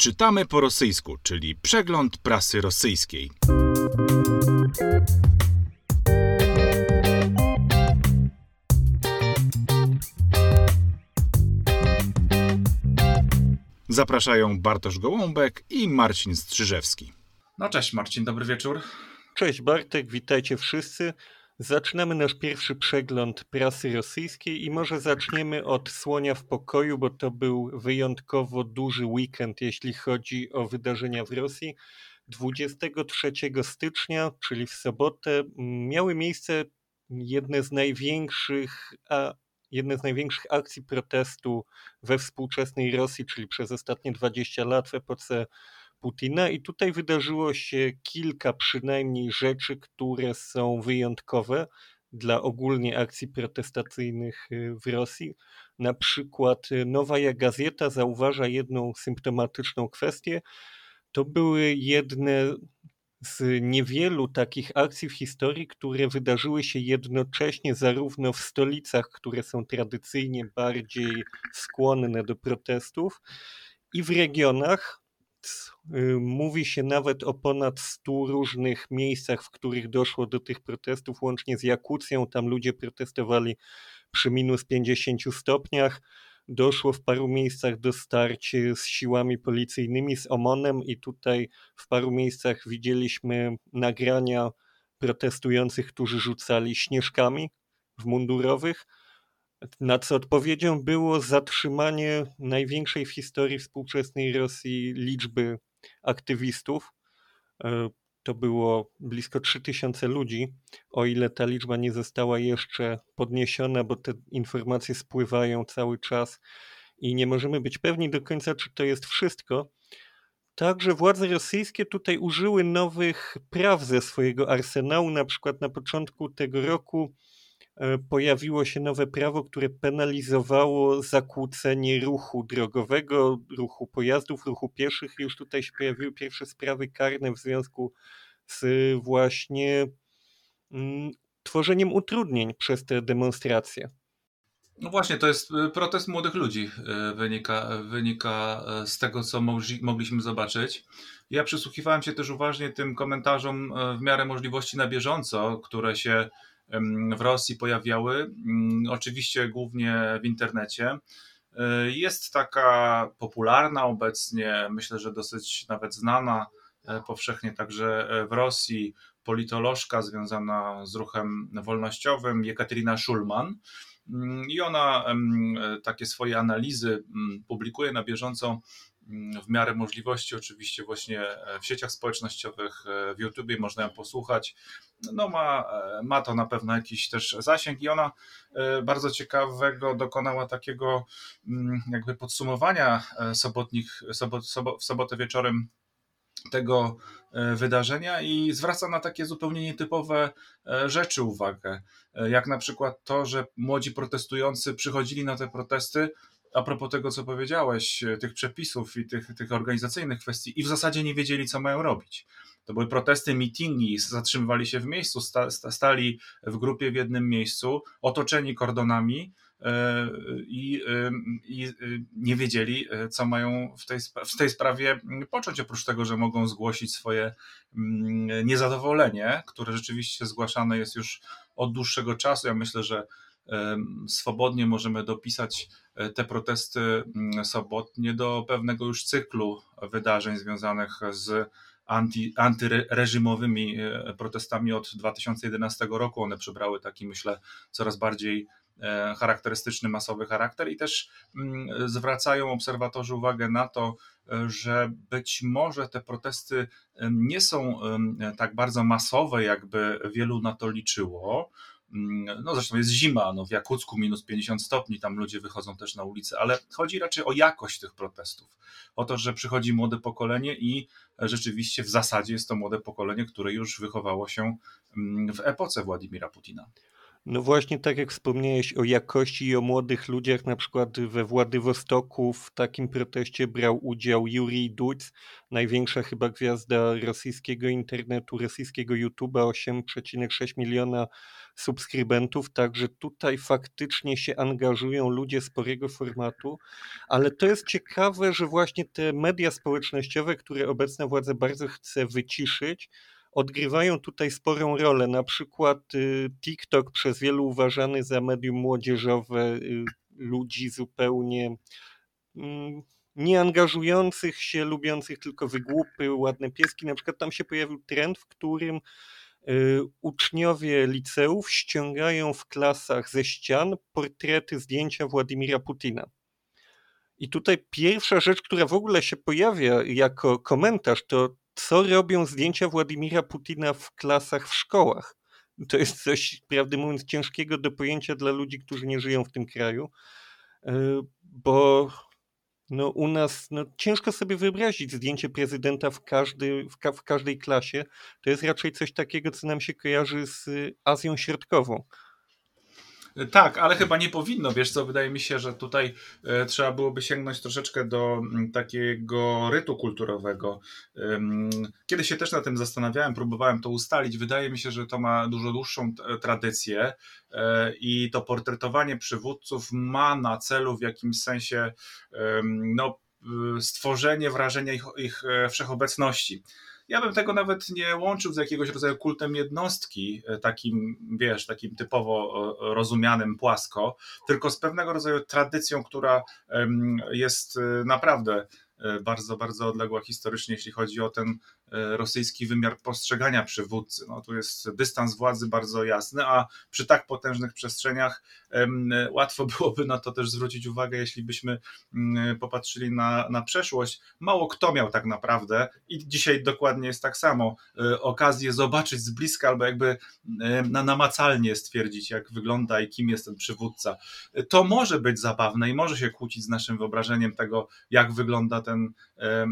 Czytamy po rosyjsku, czyli przegląd prasy rosyjskiej. Zapraszają Bartosz Gołąbek i Marcin Strzyżewski. No cześć Marcin, dobry wieczór. Cześć Bartek, witajcie wszyscy. Zaczynamy nasz pierwszy przegląd prasy rosyjskiej i może zaczniemy od Słonia w pokoju, bo to był wyjątkowo duży weekend, jeśli chodzi o wydarzenia w Rosji. 23 stycznia, czyli w sobotę, miały miejsce jedne z największych, a jedne z największych akcji protestu we współczesnej Rosji, czyli przez ostatnie 20 lat w epoce Putina i tutaj wydarzyło się kilka przynajmniej rzeczy, które są wyjątkowe dla ogólnie akcji protestacyjnych y, w Rosji. Na przykład y, Nowa Gazeta zauważa jedną symptomatyczną kwestię. To były jedne z niewielu takich akcji w historii, które wydarzyły się jednocześnie zarówno w stolicach, które są tradycyjnie bardziej skłonne do protestów, i w regionach, mówi się nawet o ponad 100 różnych miejscach, w których doszło do tych protestów, łącznie z Jakucją. Tam ludzie protestowali przy minus 50 stopniach. Doszło w paru miejscach do starć z siłami policyjnymi, z OMONem, i tutaj w paru miejscach widzieliśmy nagrania protestujących, którzy rzucali śnieżkami w mundurowych. Na co odpowiedzią było zatrzymanie największej w historii współczesnej Rosji liczby aktywistów. E, to było blisko 3000 ludzi, o ile ta liczba nie została jeszcze podniesiona, bo te informacje spływają cały czas i nie możemy być pewni do końca, czy to jest wszystko. Także władze rosyjskie tutaj użyły nowych praw ze swojego arsenału. Na przykład na początku tego roku pojawiło się nowe prawo, które penalizowało zakłócenie ruchu drogowego, ruchu pojazdów, ruchu pieszych. Już tutaj się pojawiły pierwsze sprawy karne w związku z właśnie mm, tworzeniem utrudnień przez te demonstracje. No właśnie, to jest e, protest młodych ludzi, e, wynika, wynika z tego, co mogliśmy zobaczyć. Ja przysłuchiwałem się też uważnie tym komentarzom w miarę możliwości na bieżąco, które się w Rosji pojawiały, mm, oczywiście głównie w internecie. E, jest taka popularna obecnie, myślę, że dosyć nawet znana e, powszechnie także e, w Rosji, politolożka związana z ruchem wolnościowym, Jekaterina Schulman. Mm, I ona takie swoje analizy mm, publikuje na bieżąco w miarę możliwości, oczywiście właśnie w sieciach społecznościowych, w YouTubie można ją posłuchać. No ma, ma to na pewno jakiś też zasięg i ona e, bardzo ciekawego dokonała takiego mm, jakby podsumowania e, sobotnich, sobot, sobot, w sobotę wieczorem tego e, wydarzenia i zwraca na takie zupełnie nietypowe rzeczy uwagę, jak na przykład to, że młodzi protestujący przychodzili na te protesty a propos tego, co powiedziałeś, tych przepisów i tych, tych organizacyjnych kwestii, i w zasadzie nie wiedzieli, co mają robić. To były protesty, mitingi, zatrzymywali się w miejscu, sta, stali w grupie w jednym miejscu, otoczeni kordonami e, i, e, i e, nie wiedzieli, co mają w tej, w tej sprawie począć, oprócz tego, że mogą zgłosić swoje mm, niezadowolenie, które rzeczywiście zgłaszane jest już od dłuższego czasu. Ja myślę, że swobodnie możemy dopisać te protesty mm, sobotnie do pewnego już cyklu wydarzeń związanych z anty, antyreżimowymi e, protestami od 2011 roku. One przybrały taki, myślę, coraz bardziej e, charakterystyczny, masowy charakter i też mm, zwracają obserwatorzy uwagę na to, e, że być może te protesty nie są tak bardzo masowe, jakby wielu na to liczyło, no zresztą jest zima, no w Jakucku minus 50 stopni, tam ludzie wychodzą też na ulicę, ale chodzi raczej o jakość tych protestów. O to, że przychodzi młode pokolenie i rzeczywiście w zasadzie jest to młode pokolenie, które już wychowało się mm, w epoce Władimira Putina. No właśnie tak jak wspomniałeś o jakości i o młodych ludziach, na przykład we Władywostoku w takim proteście brał udział Jurij Duc, największa chyba gwiazda rosyjskiego internetu, rosyjskiego YouTube'a, 8,6 miliona subskrybentów, także tutaj faktycznie się angażują ludzie sporego formatu, ale to jest ciekawe, że właśnie te media społecznościowe, które obecna władza bardzo chce wyciszyć, odgrywają tutaj sporą rolę. Na przykład y, TikTok przez wielu uważany za medium młodzieżowe, y, ludzi zupełnie mm, nie angażujących się, lubiących tylko wygłupy, ładne pieski. Na przykład tam się pojawił trend, w którym y, uczniowie liceów ściągają w klasach ze ścian portrety, zdjęcia Władimira Putina. I tutaj pierwsza rzecz, która w ogóle się pojawia jako komentarz, to co robią zdjęcia Władimira Putina w klasach w szkołach. To jest coś, prawdę mówiąc, ciężkiego do pojęcia dla ludzi, którzy nie żyją w tym kraju, e, bo no, u nas no, ciężko sobie wyobrazić zdjęcie prezydenta w, każdy, w, ka w każdej klasie. To jest raczej coś takiego, co nam się kojarzy z Azją Środkową. Tak, ale chyba nie powinno. Wiesz co, wydaje mi się, że tutaj e, trzeba byłoby sięgnąć troszeczkę do mm, takiego rytu kulturowego. Ym, Kiedyś się też na tym zastanawiałem, próbowałem to ustalić. Wydaje mi się, że to ma dużo dłuższą tradycję e, i to portretowanie przywódców ma na celu w jakimś sensie no, stworzenie wrażenia ich, ich e, wszechobecności. Ja bym tego nawet nie łączył z jakiegoś rodzaju kultem jednostki, e, takim, wiesz, takim typowo rozumianym płasko, tylko z pewnego rodzaju tradycją, która jest e, naprawdę e, bardzo, bardzo odległa historycznie, jeśli chodzi o ten E, rosyjski wymiar postrzegania przywódcy. No, tu jest dystans władzy bardzo jasny, a przy tak potężnych przestrzeniach łatwo byłoby na to też zwrócić uwagę, jeśli byśmy mm, popatrzyli na, na przeszłość. Mało kto miał tak naprawdę i dzisiaj dokładnie jest tak samo e, okazję zobaczyć z bliska albo jakby na namacalnie stwierdzić, jak wygląda i kim jest ten przywódca. To może być zabawne i może się kłócić z naszym wyobrażeniem tego, jak wygląda ten, e,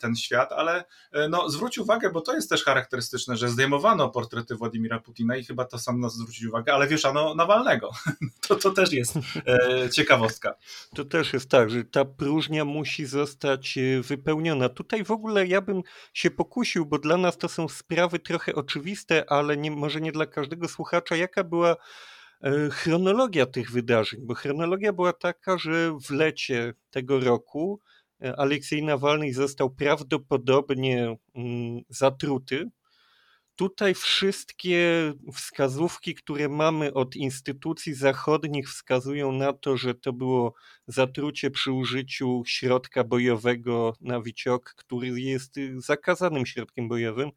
ten świat, ale no, zwróć uwagę, bo to jest też charakterystyczne, że zdejmowano portrety Władimira Putina i chyba to sam nas zwrócić uwagę, ale wieszano Nawalnego. To, to też jest e, ciekawostka. To też jest tak, że ta próżnia musi zostać e, wypełniona. Tutaj w ogóle ja bym się pokusił, bo dla nas to są sprawy trochę oczywiste, ale nie, może nie dla każdego słuchacza, jaka była e, chronologia tych wydarzeń, bo chronologia była taka, że w lecie tego roku Aleksiej Nawalny został prawdopodobnie mm, zatruty. Tutaj wszystkie wskazówki, które mamy od instytucji zachodnich, wskazują na to, że to było zatrucie przy użyciu środka bojowego na wiciok, który jest zakazanym środkiem bojowym,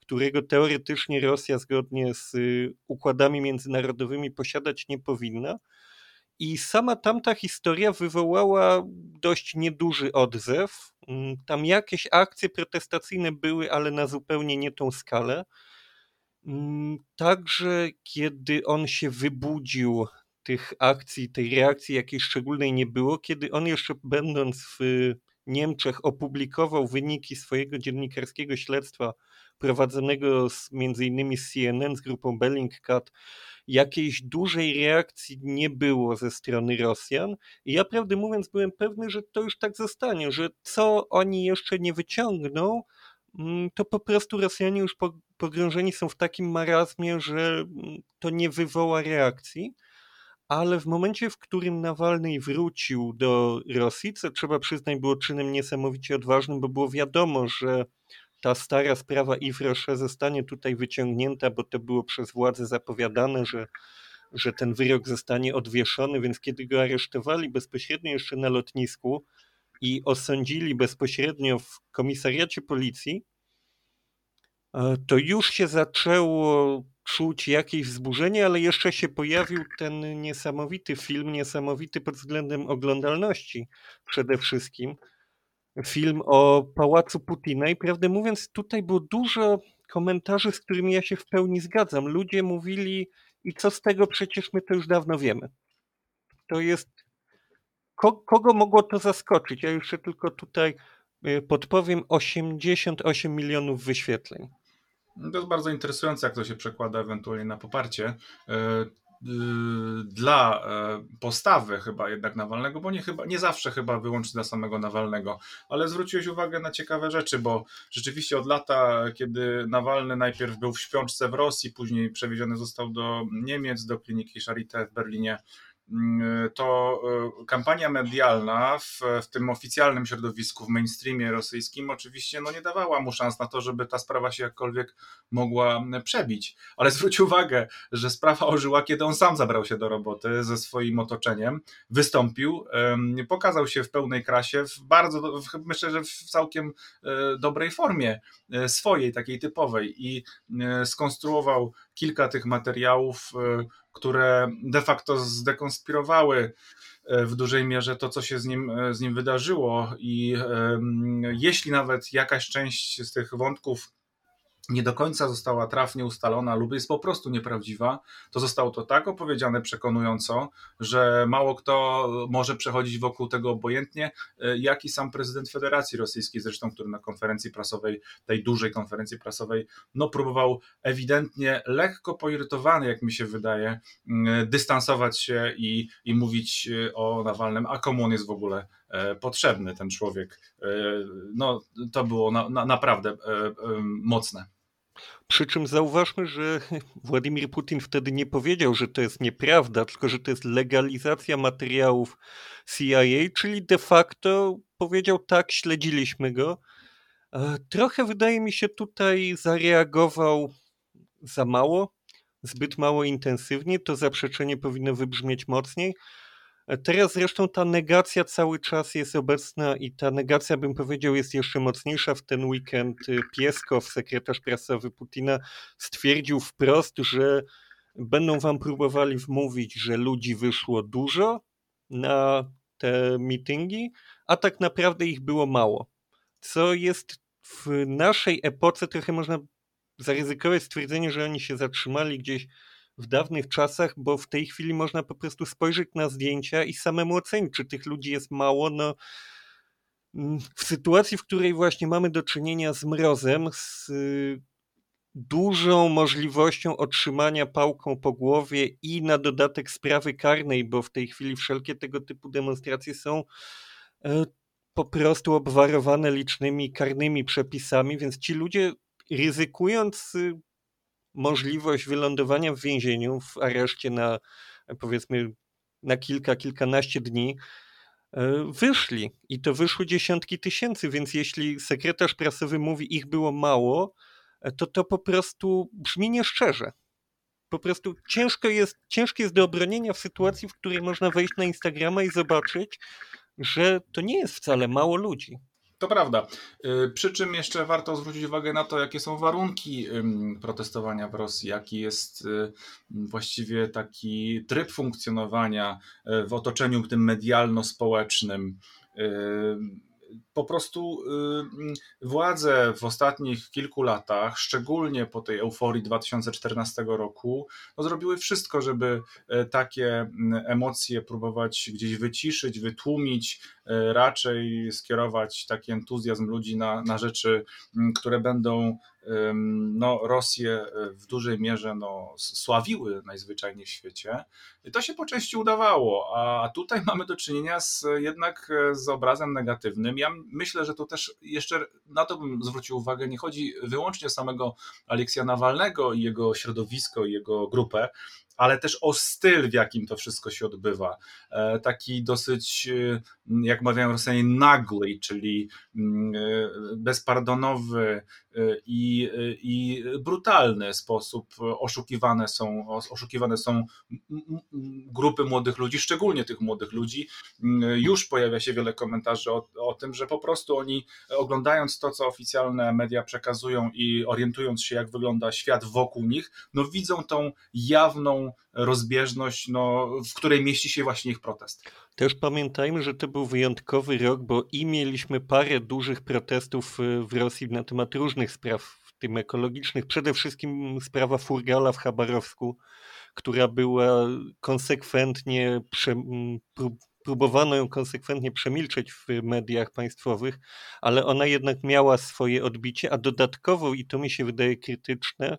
którego teoretycznie Rosja zgodnie z układami międzynarodowymi posiadać nie powinna. I sama tamta historia wywołała dość nieduży odzew. Mm, tam jakieś akcje protestacyjne były, ale na zupełnie nie tą skalę. Mm, także kiedy on się wybudził, tych akcji, tej reakcji jakiejś szczególnej nie było. Kiedy on jeszcze będąc w Niemczech opublikował wyniki swojego dziennikarskiego śledztwa prowadzonego z, między innymi z CNN, z grupą Bellingcat, jakiejś dużej reakcji nie było ze strony Rosjan. I ja prawdę mówiąc byłem pewny, że to już tak zostanie, że co oni jeszcze nie wyciągną, mm, to po prostu Rosjanie już pogrążeni są w takim marazmie, że mm, to nie wywoła reakcji. Ale w momencie, w którym Nawalny wrócił do Rosji, co trzeba przyznać było czynem niesamowicie odważnym, bo było wiadomo, że ta stara sprawa Yves Rocher zostanie tutaj wyciągnięta, bo to było przez władze zapowiadane, że, że ten wyrok zostanie odwieszony, więc kiedy go aresztowali bezpośrednio jeszcze na lotnisku i osądzili bezpośrednio w komisariacie policji, e, to już się zaczęło czuć jakieś wzburzenie, ale jeszcze się pojawił ten niesamowity film, niesamowity pod względem oglądalności przede wszystkim, film o pałacu Putina i prawdę mówiąc tutaj było dużo komentarzy, z którymi ja się w pełni zgadzam. Ludzie mówili i co z tego, przecież my to już dawno wiemy. To jest... Ko kogo mogło to zaskoczyć? Ja jeszcze tylko tutaj y, podpowiem 88 milionów wyświetleń. To jest bardzo interesujące, jak to się przekłada ewentualnie na poparcie. E, dla postawy chyba jednak Nawalnego, bo nie, chyba, nie zawsze chyba wyłącznie dla samego Nawalnego, ale zwróciłeś uwagę na ciekawe rzeczy, bo rzeczywiście od lata, kiedy Nawalny najpierw był w śpiączce w Rosji, później przewieziony został do Niemiec, do kliniki Charité w Berlinie, to e, kampania medialna w, w, tym oficjalnym środowisku, w mainstreamie rosyjskim, oczywiście no, nie dawała mu szans na to, żeby ta sprawa się jakkolwiek mogła przebić. Ale zwróć uwagę, że sprawa ożyła, kiedy on sam zabrał się do roboty ze swoim otoczeniem, wystąpił, pokazał się w pełnej krasie, w bardzo, myślę, że w całkiem e, dobrej formie e, swojej, takiej typowej i skonstruował kilka tych materiałów które de facto zdekonspirowały e, w dużej mierze to, co się z nim, e, z nim wydarzyło. I jeśli nawet jakaś część z tych wątków nie do końca została trafnie ustalona lub jest po prostu nieprawdziwa, to zostało to tak opowiedziane przekonująco, że mało kto może przechodzić wokół tego obojętnie, e, jak i sam prezydent Federacji Rosyjskiej, zresztą, który na konferencji prasowej, tej dużej konferencji prasowej, no próbował ewidentnie, lekko poirytowany, jak mi się wydaje, dystansować się i, i mówić e, o Nawalnym, a komu on jest w ogóle potrzebny, ten człowiek. No, to było na, na, naprawdę mocne. Przy czym zauważmy, że Władimir Putin wtedy nie powiedział, że to jest nieprawda, tylko że to jest legalizacja materiałów CIA, czyli de facto powiedział tak, śledziliśmy go. E, trochę wydaje mi się tutaj zareagował za mało, zbyt mało intensywnie. To zaprzeczenie powinno wybrzmieć mocniej. Teraz zresztą ta negacja cały czas jest obecna i ta negacja, bym powiedział, jest jeszcze mocniejsza. W ten weekend y, Pieskow, sekretarz prasowy Putina, stwierdził wprost, że będą wam próbowali wmówić, że ludzi wyszło dużo na te mityngi, a tak naprawdę ich było mało. Co jest w naszej epoce trochę można zaryzykować stwierdzenie, że oni się zatrzymali gdzieś w dawnych czasach, bo w tej chwili można po prostu spojrzeć na zdjęcia i samemu ocenić, czy tych ludzi jest mało. No, mm, w sytuacji, w której właśnie mamy do czynienia z mrozem, z y, dużą możliwością otrzymania pałką po głowie i na dodatek sprawy karnej, bo w tej chwili wszelkie tego typu demonstracje są e, po prostu obwarowane licznymi karnymi przepisami, więc ci ludzie ryzykując y, możliwość wylądowania w więzieniu, w areszcie na powiedzmy na kilka, kilkanaście dni, e, wyszli. I to wyszły dziesiątki tysięcy, więc jeśli sekretarz prasowy mówi, ich było mało, e, to to po prostu brzmi nieszczerze. Po prostu ciężko jest, ciężko jest do obronienia w sytuacji, w której można wejść na Instagrama i zobaczyć, że to nie jest wcale mało ludzi. To prawda. Y, przy czym jeszcze warto zwrócić uwagę na to, jakie są warunki protestowania w Rosji, jaki jest y, właściwie taki tryb funkcjonowania y, w otoczeniu tym medialno-społecznym po prostu y, władze w ostatnich kilku latach, szczególnie po tej euforii 2014 roku, no zrobiły wszystko, żeby e, takie emocje próbować gdzieś wyciszyć, wytłumić, e, raczej skierować taki entuzjazm ludzi na, na rzeczy, które będą no, Rosję e, w dużej mierze no, sławiły najzwyczajniej w świecie. To się po części udawało, a tutaj mamy do czynienia z, jednak z obrazem negatywnym. Ja myślę, że to też jeszcze na to bym zwrócił uwagę, nie chodzi wyłącznie o samego Aleksja Nawalnego i jego środowisko i jego grupę, ale też o styl, w jakim to wszystko się odbywa. E, taki dosyć, e, jak mawiają Rosjanie, nagły, czyli mm, e, bezpardonowy i, i brutalny sposób oszukiwane są, oszukiwane są grupy młodych ludzi, szczególnie tych młodych ludzi. Już pojawia się wiele komentarzy o, o tym, że po prostu oni oglądając to, co oficjalne media przekazują i orientując się, jak wygląda świat wokół nich, no widzą tą jawną rozbieżność, no, w której mieści się właśnie ich protest. Też pamiętajmy, że to był wyjątkowy rok, bo i mieliśmy parę dużych protestów y, w Rosji na temat różnych spraw, w tym ekologicznych. Przede wszystkim sprawa Furgala w Chabarowsku, która była konsekwentnie prze, próbowano ją konsekwentnie przemilczeć w mediach państwowych, ale ona jednak miała swoje odbicie, a dodatkowo, i to mi się wydaje krytyczne,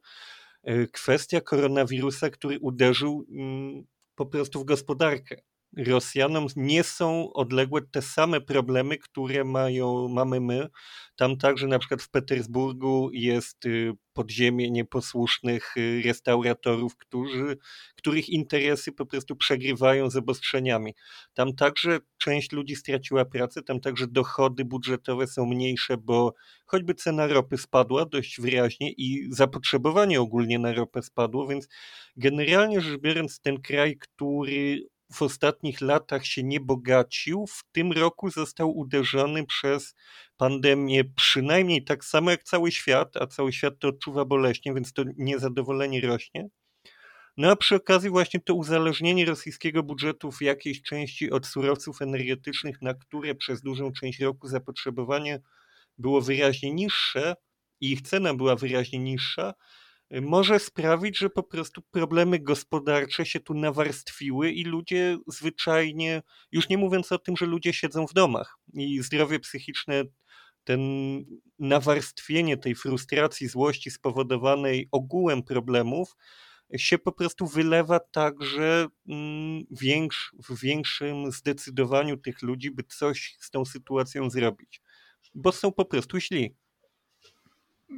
kwestia koronawirusa, który uderzył mm, po prostu w gospodarkę. Rosjanom nie są odległe te same problemy, które mają, mamy my. Tam także na przykład w Petersburgu jest y, podziemie nieposłusznych y, restauratorów, którzy, których interesy po prostu przegrywają z obostrzeniami. Tam także część ludzi straciła pracę, tam także dochody budżetowe są mniejsze, bo choćby cena ropy spadła dość wyraźnie i zapotrzebowanie ogólnie na ropę spadło, więc generalnie rzecz biorąc ten kraj, który w ostatnich latach się nie bogacił, w tym roku został uderzony przez pandemię przynajmniej tak samo jak cały świat, a cały świat to odczuwa boleśnie, więc to niezadowolenie rośnie. No a przy okazji właśnie to uzależnienie rosyjskiego budżetu w jakiejś części od surowców energetycznych, na które przez dużą część roku zapotrzebowanie było wyraźnie niższe i ich cena była wyraźnie niższa, może sprawić, że po prostu problemy gospodarcze się tu nawarstwiły i ludzie zwyczajnie, już nie mówiąc o tym, że ludzie siedzą w domach i zdrowie psychiczne, ten nawarstwienie tej frustracji, złości spowodowanej ogółem problemów się po prostu wylewa także mm, w większym zdecydowaniu tych ludzi, by coś z tą sytuacją zrobić, bo są po prostu źli.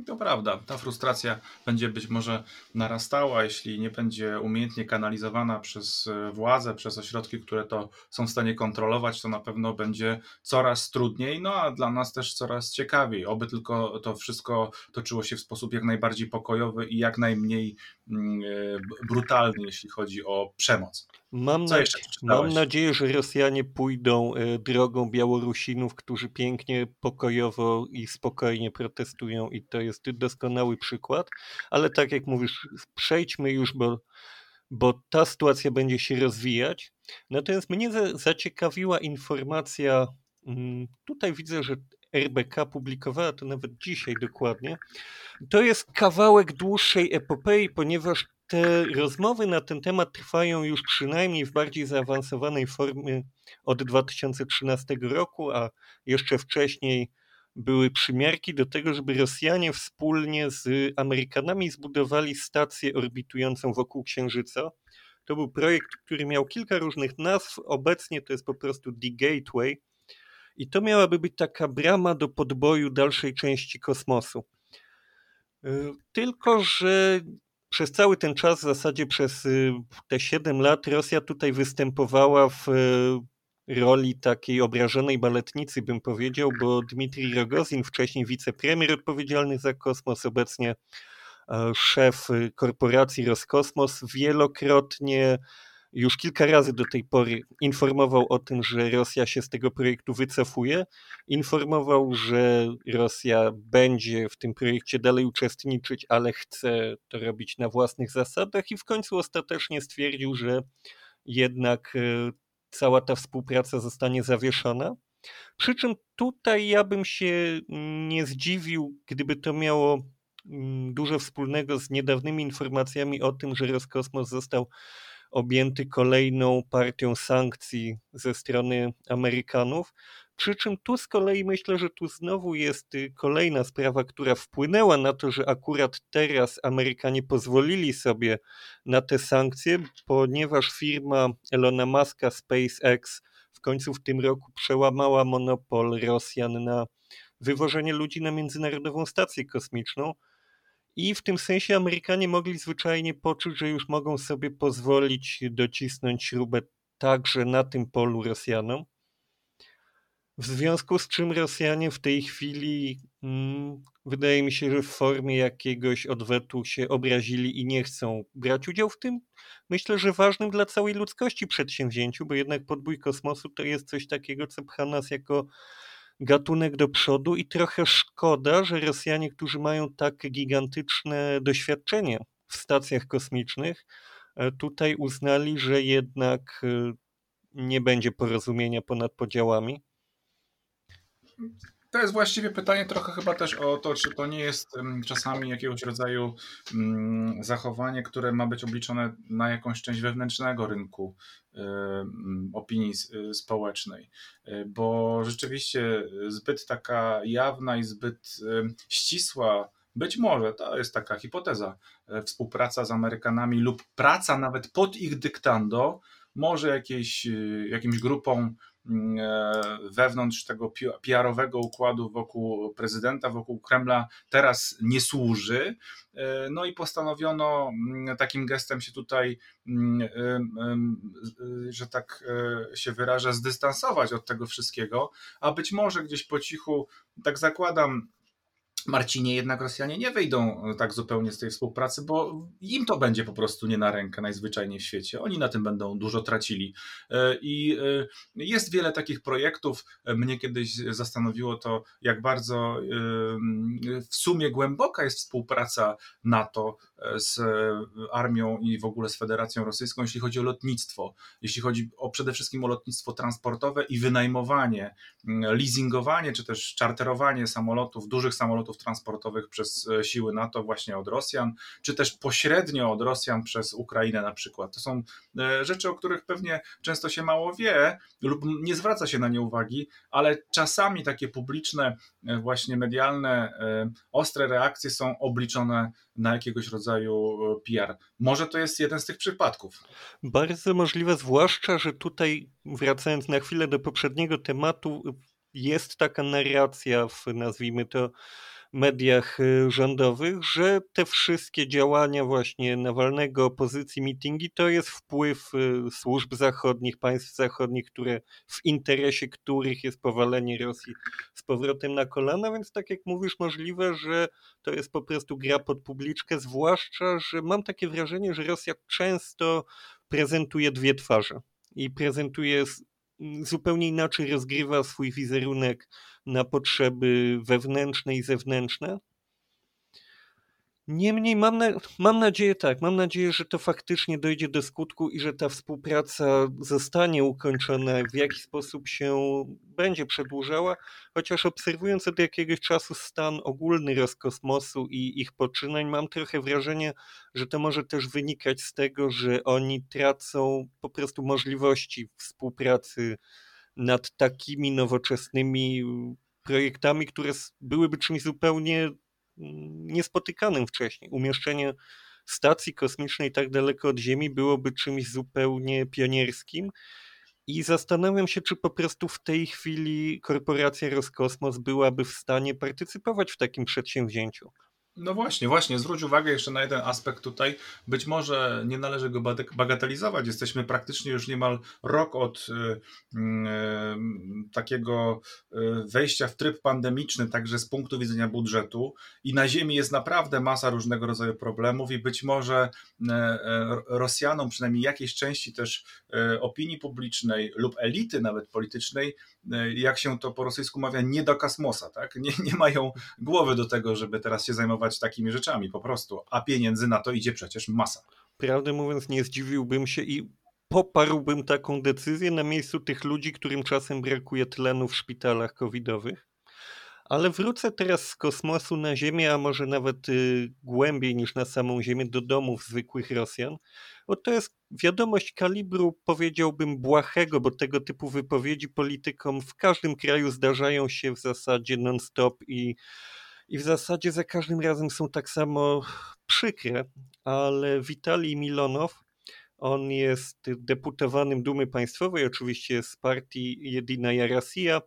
To prawda, ta frustracja będzie być może narastała, jeśli nie będzie umiejętnie kanalizowana przez e, władze, przez ośrodki, które to są w stanie kontrolować, to na pewno będzie coraz trudniej, no a dla nas też coraz ciekawiej. Oby tylko to wszystko toczyło się w sposób jak najbardziej pokojowy i jak najmniej mm, e, brutalny, jeśli chodzi o przemoc. Mam, na, mam nadzieję, że Rosjanie pójdą e, drogą Białorusinów, którzy pięknie, pokojowo i spokojnie protestują i to jest doskonały przykład, ale tak jak mówisz, przejdźmy już, bo, bo ta sytuacja będzie się rozwijać. Natomiast mnie zaciekawiła informacja, mm, tutaj widzę, że RBK publikowała to nawet dzisiaj dokładnie. To jest kawałek dłuższej epopei, ponieważ te rozmowy na ten temat trwają już przynajmniej w bardziej zaawansowanej formie od 2013 roku, a jeszcze wcześniej były przymiarki do tego, żeby Rosjanie wspólnie z Amerykanami zbudowali stację orbitującą wokół Księżyca. To był projekt, który miał kilka różnych nazw. Obecnie to jest po prostu The Gateway. I to miałaby być taka brama do podboju dalszej części kosmosu. Tylko, że przez cały ten czas, w zasadzie przez y, te 7 lat, Rosja tutaj występowała w y, roli takiej obrażonej baletnicy, bym powiedział, bo Dmitrij Rogozin, wcześniej wicepremier odpowiedzialny za kosmos, obecnie e, szef korporacji Roskosmos, wielokrotnie już kilka razy do tej pory informował o tym, że Rosja się z tego projektu wycofuje. Informował, że Rosja będzie w tym projekcie dalej uczestniczyć, ale chce to robić na własnych zasadach, i w końcu ostatecznie stwierdził, że jednak e, cała ta współpraca zostanie zawieszona. Przy czym tutaj ja bym się nie zdziwił, gdyby to miało mm, dużo wspólnego z niedawnymi informacjami o tym, że Roskosmos został objęty kolejną partią sankcji ze strony Amerykanów. Przy czym tu z kolei myślę, że tu znowu jest y, kolejna sprawa, która wpłynęła na to, że akurat teraz Amerykanie pozwolili sobie na te sankcje, ponieważ firma Elona Muska SpaceX w końcu w tym roku przełamała monopol Rosjan na wywożenie ludzi na międzynarodową stację kosmiczną. I w tym sensie Amerykanie mogli zwyczajnie poczuć, że już mogą sobie pozwolić docisnąć śrubę także na tym polu Rosjanom. W związku z czym Rosjanie w tej chwili, hmm, wydaje mi się, że w formie jakiegoś odwetu się obrazili i nie chcą brać udziału w tym, myślę, że ważnym dla całej ludzkości przedsięwzięciu, bo jednak podbój kosmosu to jest coś takiego, co pcha nas jako gatunek do przodu i trochę szkoda, że Rosjanie, którzy mają tak gigantyczne doświadczenie w stacjach kosmicznych, e, tutaj uznali, że jednak e, nie będzie porozumienia ponad podziałami. To jest właściwie pytanie trochę chyba też o to, czy to nie jest czasami jakiegoś rodzaju mm, zachowanie, które ma być obliczone na jakąś część wewnętrznego rynku opinii y, społecznej, y, bo rzeczywiście zbyt taka jawna i zbyt ścisła Być może to jest taka hipoteza. Współpraca z Amerykanami lub praca nawet pod ich dyktando może jakieś, jakimś grupom e, wewnątrz tego PR-owego układu wokół prezydenta, wokół Kremla teraz nie służy. E, no i postanowiono mm, takim gestem się tutaj, mm, że tak e, się wyrażę, zdystansować od tego wszystkiego, a być może gdzieś po cichu, tak zakładam, Marcinie, jednak Rosjanie nie wyjdą e, tak zupełnie z tej współpracy, bo im to będzie po prostu nie na rękę najzwyczajniej w świecie. Oni na tym będą dużo tracili. E, I e, jest wiele takich projektów. Mnie kiedyś zastanowiło to, jak bardzo w sumie głęboka jest współpraca NATO z armią i w ogóle z Federacją Rosyjską, jeśli chodzi o lotnictwo, jeśli chodzi o przede wszystkim o lotnictwo transportowe i wynajmowanie, leasingowanie czy też czarterowanie samolotów, dużych samolotów transportowych przez e, siły NATO właśnie od Rosjan, czy też pośrednio od Rosjan przez Ukrainę na przykład. To są e, rzeczy, o których pewnie często się mało wie lub nie zwraca się na nie uwagi, ale czasami takie publiczne, e, właśnie medialne, ostre reakcje są obliczone na jakiegoś rodzaju PR. Może to jest jeden z tych przypadków. Bardzo możliwe, zwłaszcza, że tutaj wracając na chwilę do poprzedniego tematu, jest taka narracja w, nazwijmy to, mediach y, rządowych, że te wszystkie działania właśnie Nawalnego, opozycji, mitingi, to jest wpływ y, służb zachodnich, państw zachodnich, które w interesie których jest powalenie Rosji z powrotem na kolana, więc tak jak mówisz, możliwe, że to jest po prostu gra pod publiczkę, zwłaszcza, że mam takie wrażenie, że Rosja często prezentuje dwie twarze i prezentuje zupełnie inaczej rozgrywa swój wizerunek na potrzeby wewnętrzne i zewnętrzne. Niemniej mam, na, mam nadzieję tak, mam nadzieję, że to faktycznie dojdzie do skutku i że ta współpraca zostanie ukończona, w jaki sposób się będzie przedłużała, chociaż obserwując od jakiegoś czasu stan ogólny Roskosmosu i ich poczynań, mam trochę wrażenie, że to może też wynikać z tego, że oni tracą po prostu możliwości współpracy nad takimi nowoczesnymi projektami, które byłyby czymś zupełnie mm, niespotykanym wcześniej. Umieszczenie stacji kosmicznej tak daleko od Ziemi byłoby czymś zupełnie pionierskim. I zastanawiam się, czy po prostu w tej chwili korporacja Roskosmos byłaby w stanie partycypować w takim przedsięwzięciu. No właśnie, właśnie, zwróć uwagę jeszcze na jeden aspekt tutaj. Być może nie należy go bagatelizować. Jesteśmy praktycznie już niemal rok od y, y, takiego y, wejścia w tryb pandemiczny, także z punktu widzenia budżetu. I na Ziemi jest naprawdę masa różnego rodzaju problemów, i być może Rosjanom, przynajmniej jakiejś części też opinii publicznej lub elity nawet politycznej, jak się to po rosyjsku mawia, nie do kosmosa, tak? Nie, nie mają głowy do tego, żeby teraz się zajmować takimi rzeczami po prostu, a pieniędzy na to idzie przecież masa. Prawdę mówiąc, nie zdziwiłbym się i poparłbym taką decyzję na miejscu tych ludzi, którym czasem brakuje tlenu w szpitalach covidowych. Ale wrócę teraz z kosmosu na Ziemię, a może nawet y, głębiej niż na samą Ziemię, do domów zwykłych Rosjan. Bo to jest wiadomość kalibru, powiedziałbym, błahego, bo tego typu wypowiedzi politykom w każdym kraju zdarzają się w zasadzie non-stop i i w zasadzie za każdym razem są tak samo przykre, ale Witalij Milonow, on jest deputowanym Dumy Państwowej, oczywiście z partii Jedina Rosja,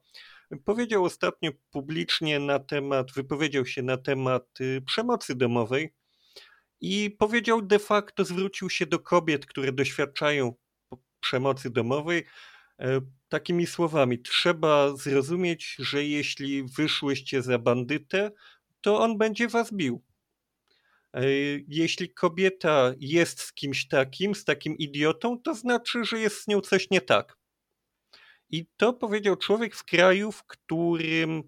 powiedział ostatnio publicznie na temat, wypowiedział się na temat y, przemocy domowej i powiedział de facto, zwrócił się do kobiet, które doświadczają przemocy domowej, e, takimi słowami: Trzeba zrozumieć, że jeśli wyszłyście za bandytę, to on będzie was bił. E, jeśli kobieta jest z kimś takim, z takim idiotą, to znaczy, że jest z nią coś nie tak. I to powiedział człowiek w kraju, w którym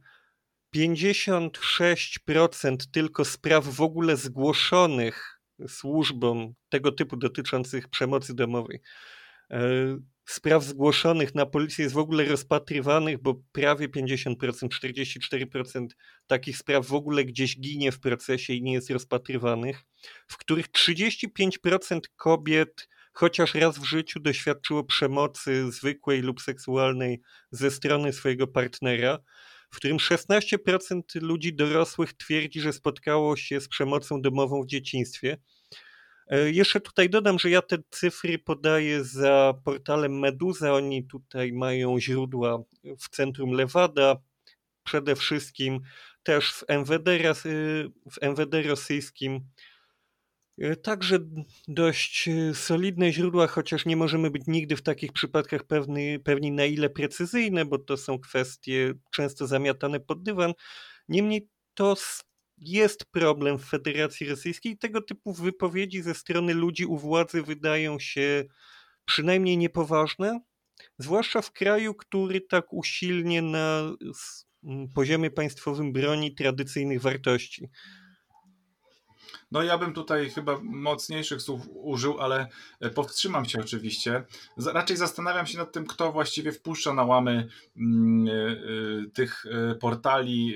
56% tylko spraw w ogóle zgłoszonych służbom tego typu dotyczących przemocy domowej e, spraw zgłoszonych na policję jest w ogóle rozpatrywanych, bo prawie 50%, 44% takich spraw w ogóle gdzieś ginie w procesie i nie jest rozpatrywanych, w których 35% kobiet chociaż raz w życiu doświadczyło przemocy zwykłej lub seksualnej ze strony swojego partnera, w którym 16% ludzi dorosłych twierdzi, że spotkało się z przemocą domową w dzieciństwie. E, jeszcze tutaj dodam, że ja te cyfry podaję za portalem Meduza. Oni tutaj mają źródła w centrum Lewada, przede wszystkim też w MWD, w MWD rosyjskim. E, także dość e, solidne źródła, chociaż nie możemy być nigdy w takich przypadkach pewni, pewni na ile precyzyjne, bo to są kwestie często zamiatane pod dywan. Niemniej to jest problem w Federacji Rosyjskiej. Tego typu wypowiedzi ze strony ludzi u władzy wydają się przynajmniej niepoważne, zwłaszcza w kraju, który tak usilnie na poziomie państwowym broni tradycyjnych wartości. No ja bym tutaj chyba mocniejszych słów użył, ale e, powstrzymam się oczywiście. Raczej zastanawiam się nad tym, kto właściwie wpuszcza na łamy mm, e, e, tych portali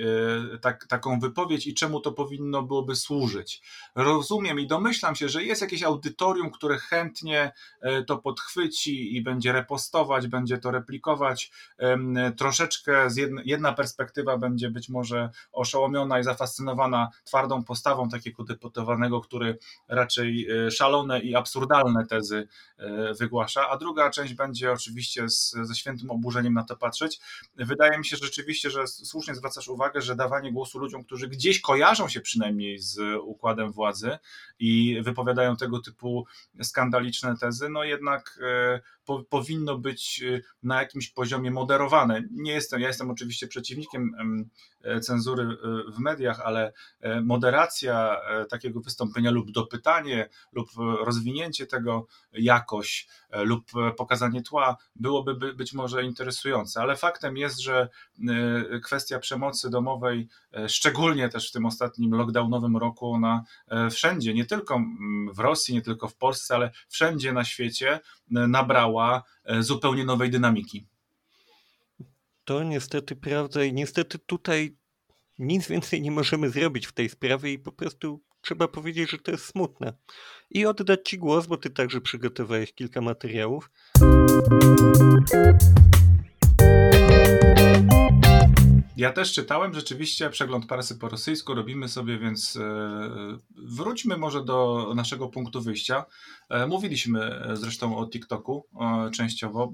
tak, taką wypowiedź i czemu to powinno byłoby służyć. Rozumiem i domyślam się, że jest jakieś audytorium, które chętnie to podchwyci i będzie repostować, będzie to replikować. Troszeczkę jedna, jedna perspektywa będzie być może oszołomiona i zafascynowana twardą postawą takiego deputowanego który raczej e, szalone i absurdalne tezy e, wygłasza, a druga część będzie oczywiście z, ze świętym oburzeniem na to patrzeć. Wydaje mi się rzeczywiście, że słusznie zwracasz uwagę, że dawanie głosu ludziom, którzy gdzieś kojarzą się przynajmniej z układem władzy i wypowiadają tego typu skandaliczne tezy, no jednak e, po, powinno być na jakimś poziomie moderowane. Nie jestem, ja jestem oczywiście przeciwnikiem cenzury w mediach, ale moderacja takiego wystąpienia lub dopytanie lub rozwinięcie tego jakoś e, lub pokazanie tła byłoby być może interesujące, ale faktem jest, że e, kwestia przemocy domowej, e, szczególnie też w tym ostatnim lockdownowym roku, ona wszędzie, nie tylko w Rosji, nie tylko w Polsce, ale wszędzie na świecie nabrała zupełnie nowej dynamiki. To niestety prawda i niestety tutaj nic więcej nie możemy zrobić w tej sprawie i po prostu trzeba powiedzieć, że to jest smutne. I oddać Ci głos, bo Ty także przygotowałeś kilka materiałów. Ja też czytałem rzeczywiście przegląd prasy po rosyjsku robimy sobie, więc e, wróćmy może do naszego punktu wyjścia. E, mówiliśmy zresztą o TikToku e, częściowo.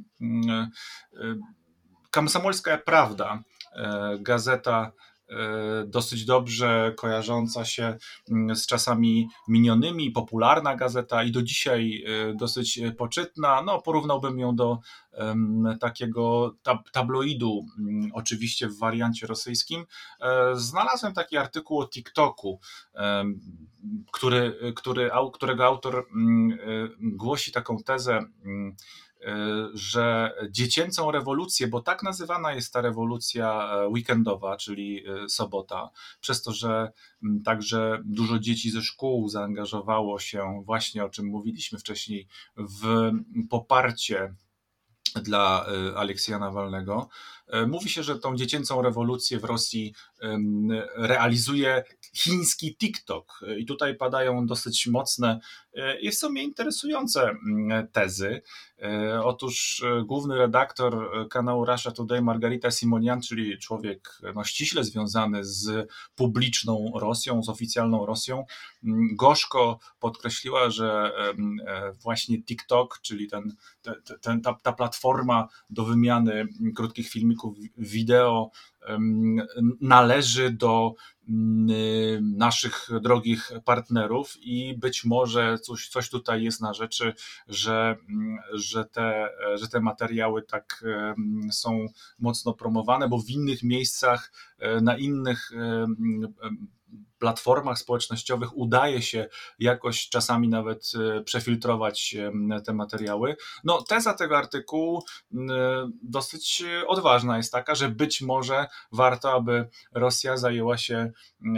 Kamsomolska Prawda, gazeta dosyć dobrze kojarząca się mm, z czasami minionymi, popularna gazeta i do dzisiaj e, dosyć poczytna. No, porównałbym ją do takiego tabloidu, mm, oczywiście w wariancie rosyjskim. E, znalazłem taki artykuł o TikToku, który, który, którego autor mm, głosi taką tezę E, że dziecięcą rewolucję, bo tak nazywana jest ta rewolucja e, weekendowa, czyli e, sobota, przez to, że także dużo dzieci ze szkół zaangażowało się właśnie, o czym mówiliśmy wcześniej, w poparcie dla Aleksja Nawalnego. Mówi się, że tą dziecięcą rewolucję w Rosji realizuje chiński TikTok. I tutaj padają dosyć mocne i w sumie interesujące tezy. E, otóż e, główny redaktor e, kanału Russia Today, Margarita Simonian, czyli człowiek no, ściśle związany z publiczną Rosją, z oficjalną Rosją, gorzko podkreśliła, że właśnie TikTok, czyli ten, ten, ta, ta platforma do wymiany krótkich filmików wideo, należy do mm, naszych drogich partnerów i być może coś, coś tutaj jest na rzeczy, że, mm, że, te, że te materiały tak są mocno promowane, bo w innych miejscach, e, na innych platformach społecznościowych udaje się jakoś czasami nawet e, przefiltrować te materiały. No, teza tego artykułu dosyć odważna jest taka, że być może warto, aby Rosja zajęła się,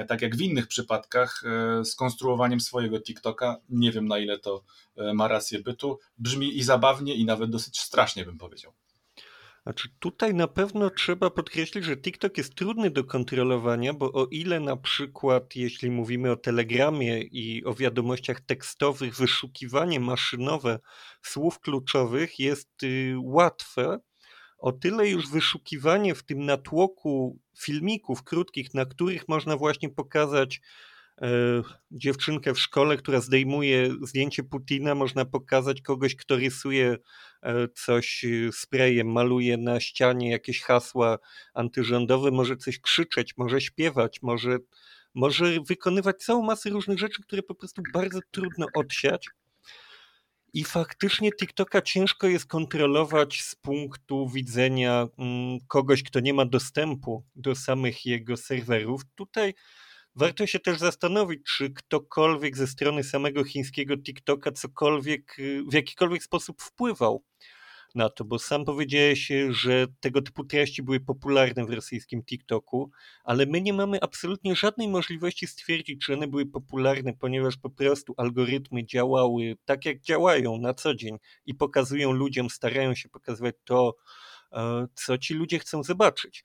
tak jak w innych przypadkach, e, skonstruowaniem swojego TikToka. Nie wiem, na ile to e, ma rację bytu. Brzmi i zabawnie, i nawet dosyć strasznie, bym powiedział. Znaczy tutaj na pewno trzeba podkreślić, że TikTok jest trudny do kontrolowania, bo o ile na przykład jeśli mówimy o telegramie i o wiadomościach tekstowych, wyszukiwanie maszynowe słów kluczowych jest y, łatwe, o tyle już wyszukiwanie w tym natłoku filmików krótkich, na których można właśnie pokazać dziewczynkę w szkole, która zdejmuje zdjęcie Putina, można pokazać kogoś, kto rysuje e, coś sprayem, maluje na ścianie jakieś hasła antyrządowe, może coś krzyczeć, może śpiewać, może, może wykonywać całą masę różnych rzeczy, które po prostu bardzo trudno odsiać. I faktycznie TikToka ciężko jest kontrolować z punktu widzenia mm, kogoś, kto nie ma dostępu do samych jego serwerów. Tutaj warto się też zastanowić, czy ktokolwiek ze strony samego chińskiego TikToka cokolwiek, y, w jakikolwiek sposób wpływał na to, bo sam powiedziałeś, że tego typu treści były popularne w rosyjskim TikToku, ale my nie mamy absolutnie żadnej możliwości stwierdzić, czy one były popularne, ponieważ po prostu algorytmy działały tak, jak działają na co dzień i pokazują ludziom, starają się pokazywać to, e, co ci ludzie chcą zobaczyć.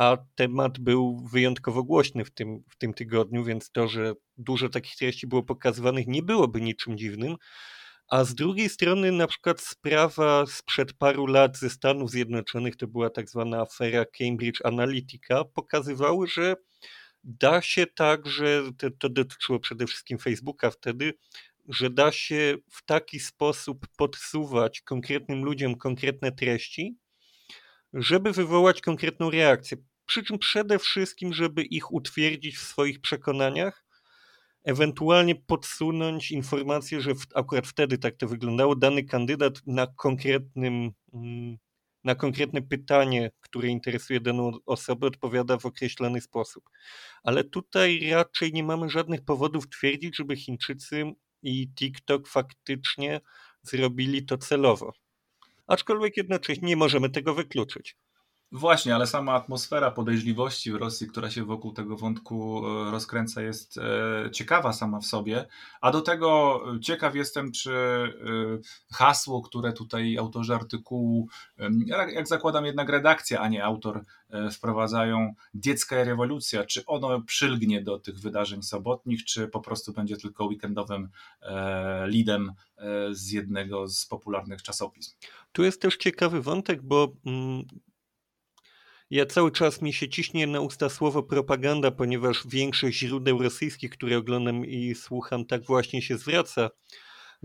A temat był wyjątkowo głośny w tym, w tym tygodniu, więc to, że dużo takich treści było pokazywanych, nie byłoby niczym dziwnym. A z drugiej strony na przykład sprawa sprzed paru lat ze Stanów Zjednoczonych, to była tak zwana afera Cambridge Analytica, pokazywały, że da się tak, że to, to dotyczyło przede wszystkim Facebooka wtedy, że da się w taki sposób podsuwać konkretnym ludziom konkretne treści, żeby wywołać konkretną reakcję. Przy czym przede wszystkim, żeby ich utwierdzić w swoich przekonaniach, ewentualnie podsunąć informację, że w, akurat wtedy tak to wyglądało, dany kandydat na konkretnym mm, na konkretne pytanie, które interesuje daną osobę, odpowiada w określony sposób. Ale tutaj raczej nie mamy żadnych powodów twierdzić, żeby Chińczycy i TikTok faktycznie zrobili to celowo. Aczkolwiek jednocześnie nie możemy tego wykluczyć. Właśnie, ale sama atmosfera podejrzliwości w Rosji, która się wokół tego wątku e, rozkręca, jest e, ciekawa sama w sobie. A do tego ciekaw jestem, czy e, hasło, które tutaj autorzy artykułu, jak zakładam jednak redakcja, a nie autor, wprowadzają, dziecka rewolucja, czy ono przylgnie do tych wydarzeń sobotnich, czy po prostu będzie tylko weekendowym lidem z jednego z popularnych czasopism. Tu jest też ciekawy wątek, bo mm, ja cały czas mi się ciśnie na usta słowo propaganda, ponieważ większość źródeł rosyjskich, które oglądam i słucham, tak właśnie się zwraca.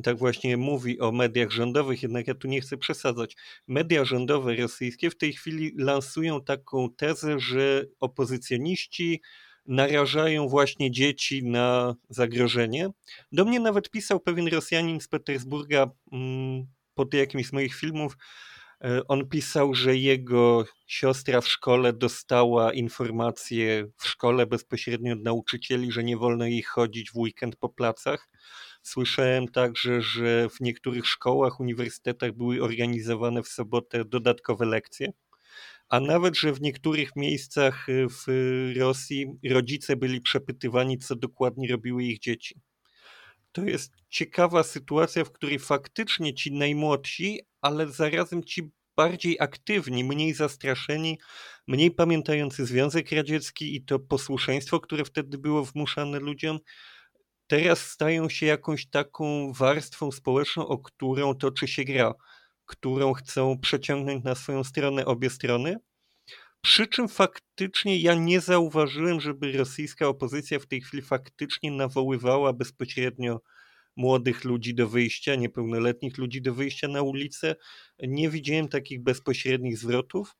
Tak właśnie mówi o mediach rządowych, jednak ja tu nie chcę przesadzać. Media rządowe rosyjskie w tej chwili lansują taką tezę, że opozycjoniści narażają właśnie dzieci na zagrożenie. Do mnie nawet pisał pewien Rosjanin z Petersburga mm, pod jakimś z moich filmów, on pisał, że jego siostra w szkole dostała informację w szkole bezpośrednio od nauczycieli, że nie wolno jej chodzić w weekend po placach. Słyszałem także, że w niektórych szkołach, uniwersytetach były organizowane w sobotę dodatkowe lekcje, a nawet, że w niektórych miejscach e, w Rosji rodzice byli przepytywani, co dokładnie robiły ich dzieci. To jest ciekawa sytuacja, w której faktycznie ci najmłodsi, ale zarazem ci bardziej aktywni, mniej zastraszeni, mniej pamiętający Związek Radziecki i to posłuszeństwo, które wtedy było wmuszane ludziom, teraz stają się jakąś taką warstwą społeczną, o którą toczy się gra, którą chcą przeciągnąć na swoją stronę obie strony. Przy czym faktycznie ja nie zauważyłem, żeby rosyjska opozycja w tej chwili faktycznie nawoływała bezpośrednio młodych ludzi do wyjścia, niepełnoletnich ludzi do wyjścia na ulicę. Nie widziałem takich bezpośrednich zwrotów.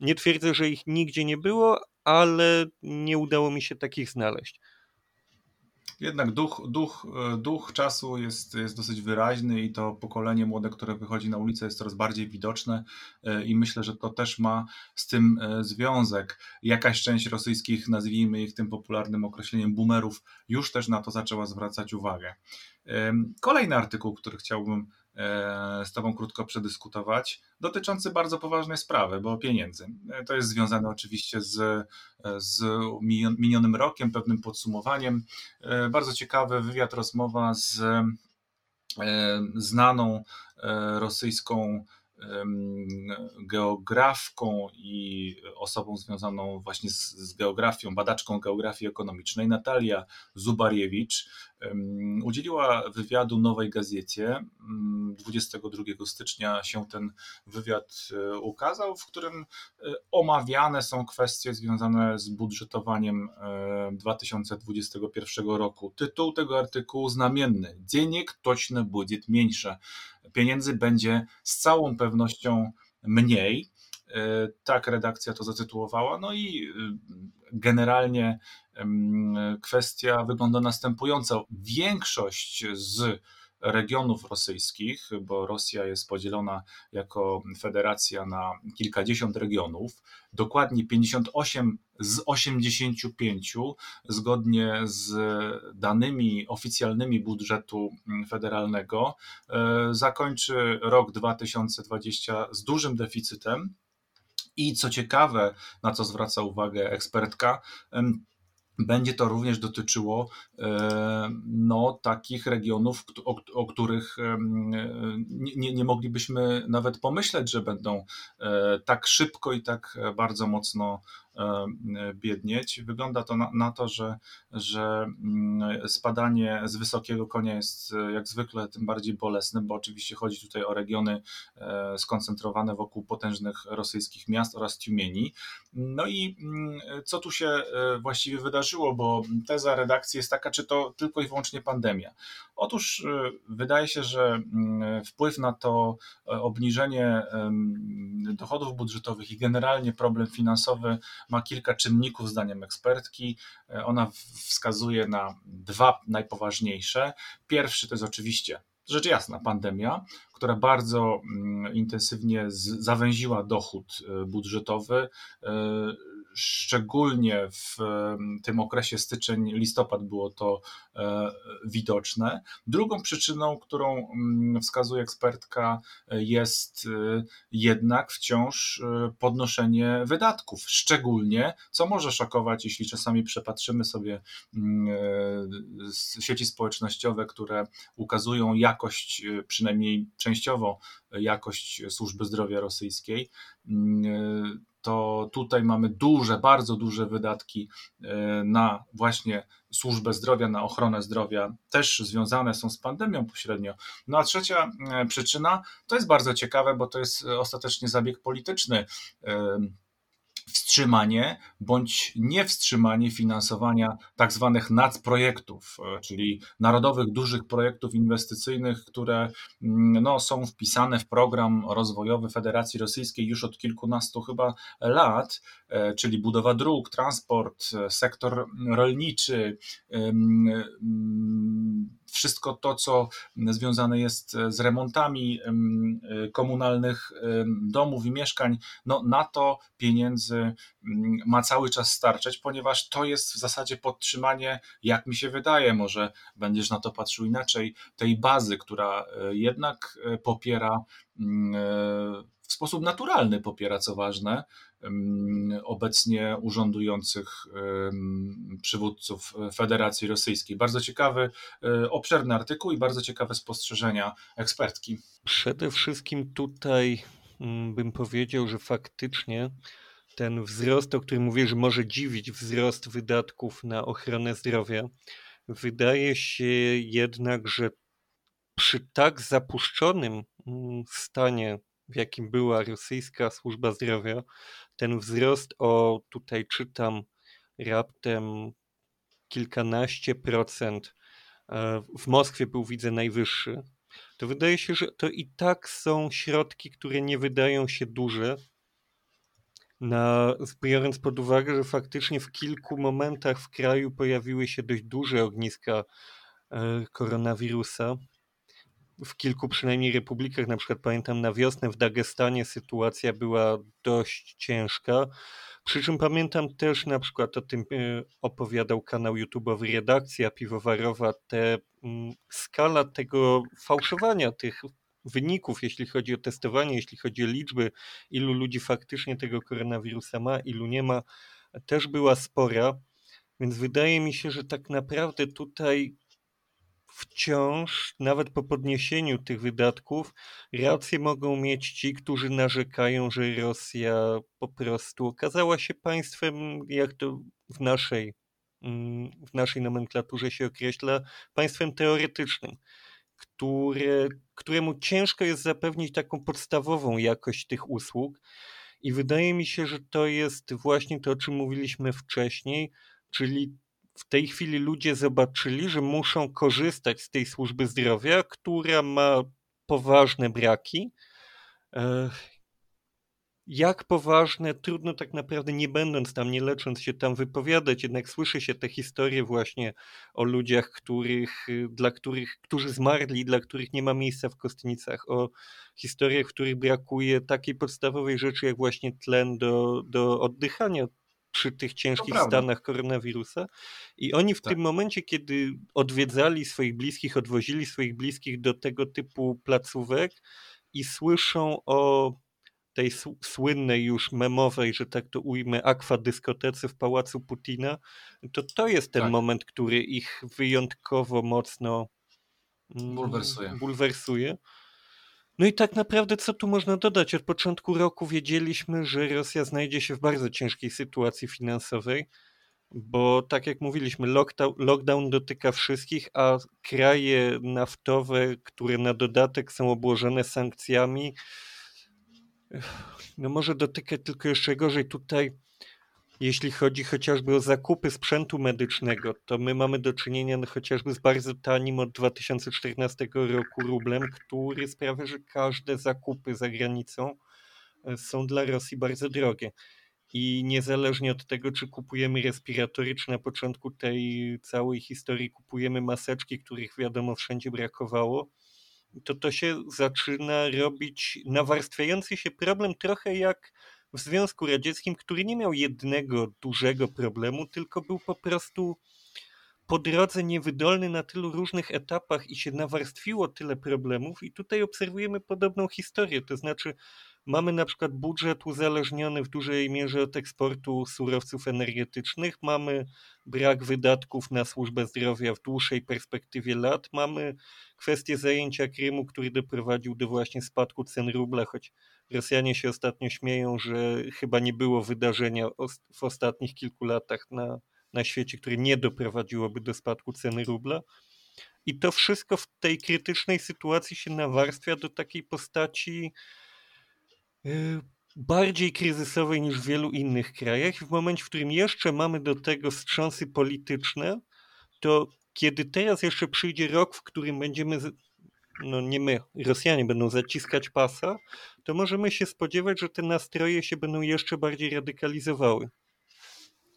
Nie twierdzę, że ich nigdzie nie było, ale nie udało mi się takich znaleźć. Jednak duch, duch, e, duch czasu jest, jest dosyć wyraźny i to pokolenie młode, które wychodzi na ulicę jest coraz bardziej widoczne e, i myślę, że to też ma z tym e, związek. Jakaś część rosyjskich, nazwijmy ich tym popularnym określeniem boomerów, już też na to zaczęła zwracać uwagę. Kolejny artykuł, który chciałbym z Tobą krótko przedyskutować, dotyczący bardzo poważnej sprawy, bo pieniędzy. E, to jest związane oczywiście z, e, z minionym rokiem, pewnym podsumowaniem. Bardzo ciekawy wywiad, rozmowa z znaną rosyjską geografką i osobą związaną właśnie z, z, geografią, badaczką geografii ekonomicznej, Natalia Zubariewicz. Udzieliła wywiadu Nowej Gazecie. Mm, 22 stycznia się ten wywiad e, ukazał, w którym e, omawiane są kwestie związane z budżetowaniem e, 2021 roku. Tytuł tego artykułu znamienny: „Dziennik: toczny budżet mniejsze. Pieniędzy będzie z całą pewnością mniej. Tak redakcja to zatytułowała. No i generalnie kwestia wygląda następująco. Większość z regionów rosyjskich, bo Rosja jest podzielona jako federacja na kilkadziesiąt regionów, dokładnie 58 z 85, zgodnie z danymi oficjalnymi budżetu federalnego, e, zakończy rok 2020 z dużym deficytem. I co ciekawe, na co zwraca uwagę ekspertka, będzie to również dotyczyło e, no, takich regionów, o, o których nie, nie, moglibyśmy nawet pomyśleć, że będą e, tak szybko i tak bardzo mocno E, biednieć. Wygląda to na, na, to, że, że mm, spadanie z wysokiego konia jest e, jak zwykle tym bardziej bolesne, bo oczywiście chodzi tutaj o regiony e, skoncentrowane wokół potężnych rosyjskich miast oraz Tiumieni. No i mm, co tu się właściwie wydarzyło, bo teza redakcji jest taka, czy to tylko i wyłącznie pandemia. Otóż wydaje się, że mm, wpływ na to obniżenie dochodów budżetowych i generalnie problem finansowy ma kilka czynników, zdaniem ekspertki. E, ona wskazuje na dwa najpoważniejsze. Pierwszy to jest oczywiście rzecz jasna, pandemia, która bardzo mm, intensywnie zawęziła dochód e, budżetowy. E, szczególnie w tym okresie styczeń-listopad było to e, widoczne. Drugą przyczyną, którą mm, wskazuje ekspertka, jest e, jednak wciąż e, podnoszenie wydatków, szczególnie, co może szokować, jeśli czasami przepatrzymy sobie mm, sieci społecznościowe, które ukazują jakość, przynajmniej częściowo jakość służby zdrowia rosyjskiej mm, to tutaj mamy duże, bardzo duże wydatki e, na właśnie służbę zdrowia, na ochronę zdrowia, też związane są z pandemią pośrednio. No a trzecia e, przyczyna to jest bardzo ciekawe, bo to jest ostatecznie zabieg polityczny wstrzymanie bądź niewstrzymanie finansowania tak zwanych nacprojektów, e, czyli narodowych dużych projektów inwestycyjnych, które mm, no, są wpisane w program rozwojowy Federacji Rosyjskiej już od kilkunastu chyba lat, e, czyli budowa dróg, transport, e, sektor rolniczy, wszystko to, co związane jest z remontami komunalnych domów i mieszkań, no na to pieniędzy ma cały czas starczać, ponieważ to jest w zasadzie podtrzymanie, jak mi się wydaje, może będziesz na to patrzył inaczej, tej bazy, która e, jednak e, popiera e, w sposób naturalny popiera, co ważne, obecnie urządujących przywódców Federacji Rosyjskiej. Bardzo ciekawy, e, obszerny artykuł i bardzo ciekawe spostrzeżenia ekspertki. Przede wszystkim tutaj mm, bym powiedział, że faktycznie ten wzrost, o którym mówię, że może dziwić wzrost wydatków na ochronę zdrowia, wydaje się jednak, że przy tak zapuszczonym mm, stanie w jakim była rosyjska służba zdrowia, ten wzrost o, tutaj czytam, raptem kilkanaście procent, e, w Moskwie był, widzę, najwyższy, to wydaje się, że to i tak są środki, które nie wydają się duże, na, biorąc pod uwagę, że faktycznie w kilku momentach w kraju pojawiły się dość duże ogniska e, koronawirusa w kilku przynajmniej republikach, na przykład pamiętam na wiosnę w Dagestanie sytuacja była dość ciężka. Przy czym pamiętam też na przykład o tym e, opowiadał kanał YouTube'owy Redakcja Piwowarowa, te mm, skala tego fałszowania tych wyników, jeśli chodzi o testowanie, jeśli chodzi o liczby, ilu ludzi faktycznie tego koronawirusa ma, ilu nie ma, też była spora. Więc wydaje mi się, że tak naprawdę tutaj wciąż, nawet po podniesieniu tych wydatków, rację mogą mieć ci, którzy narzekają, że Rosja po prostu okazała się państwem, jak to w naszej mm, w naszej nomenklaturze się określa, państwem teoretycznym, które, któremu ciężko jest zapewnić taką podstawową jakość tych usług. I wydaje mi się, że to jest właśnie to, o czym mówiliśmy wcześniej, czyli w tej chwili ludzie zobaczyli, że muszą korzystać z tej służby zdrowia, która ma poważne braki. Jak poważne, trudno tak naprawdę nie będąc tam, nie lecząc się tam wypowiadać, jednak słyszy się te historie właśnie o ludziach, których, dla których, którzy zmarli, dla których nie ma miejsca w kostnicach, o historiach, w których brakuje takiej podstawowej rzeczy, jak właśnie tlen do, do oddychania przy tych ciężkich stanach koronawirusa. I oni w tak. tym momencie, kiedy odwiedzali swoich bliskich, odwozili swoich bliskich do tego typu placówek i słyszą o tej słynnej już memowej, że tak to ujmę, akwadyskotece w Pałacu Putina, to to jest ten tak. moment, który ich wyjątkowo mocno mm, bulwersuje. bulwersuje. No i tak naprawdę co tu można dodać? Od początku roku wiedzieliśmy, że Rosja znajdzie się w bardzo ciężkiej sytuacji finansowej, bo tak jak mówiliśmy, lockdown, dotyka wszystkich, a kraje naftowe, które na dodatek są obłożone sankcjami, no może dotykać tylko jeszcze gorzej tutaj, jeśli chodzi chociażby o zakupy sprzętu medycznego, to my mamy do czynienia no, chociażby z bardzo tanim od 2014 roku rublem, który sprawia, że każde zakupy za granicą e, są dla Rosji bardzo drogie. I niezależnie od tego, czy kupujemy respiratory, czy na początku tej całej historii kupujemy maseczki, których wiadomo wszędzie brakowało, to to się zaczyna robić nawarstwiający się problem trochę jak w Związku Radzieckim, który nie miał jednego dużego problemu, tylko był po prostu po drodze niewydolny na tylu różnych etapach i się nawarstwiło tyle problemów. I tutaj obserwujemy podobną historię, to znaczy Mamy na przykład budżet uzależniony w dużej mierze od eksportu surowców energetycznych, mamy brak wydatków na służbę zdrowia w dłuższej perspektywie lat, mamy kwestię zajęcia Krymu, który doprowadził do właśnie spadku cen rubla, choć Rosjanie się ostatnio śmieją, że chyba nie było wydarzenia w ostatnich kilku latach na, na świecie, które nie doprowadziłoby do spadku ceny rubla. I to wszystko w tej krytycznej sytuacji się nawarstwia do takiej postaci Y, bardziej kryzysowej niż w wielu innych krajach. W momencie, w którym jeszcze mamy do tego wstrząsy polityczne, to kiedy teraz jeszcze przyjdzie rok, w którym będziemy, no nie my, Rosjanie będą zaciskać pasa, to możemy się spodziewać, że te nastroje się będą jeszcze bardziej radykalizowały.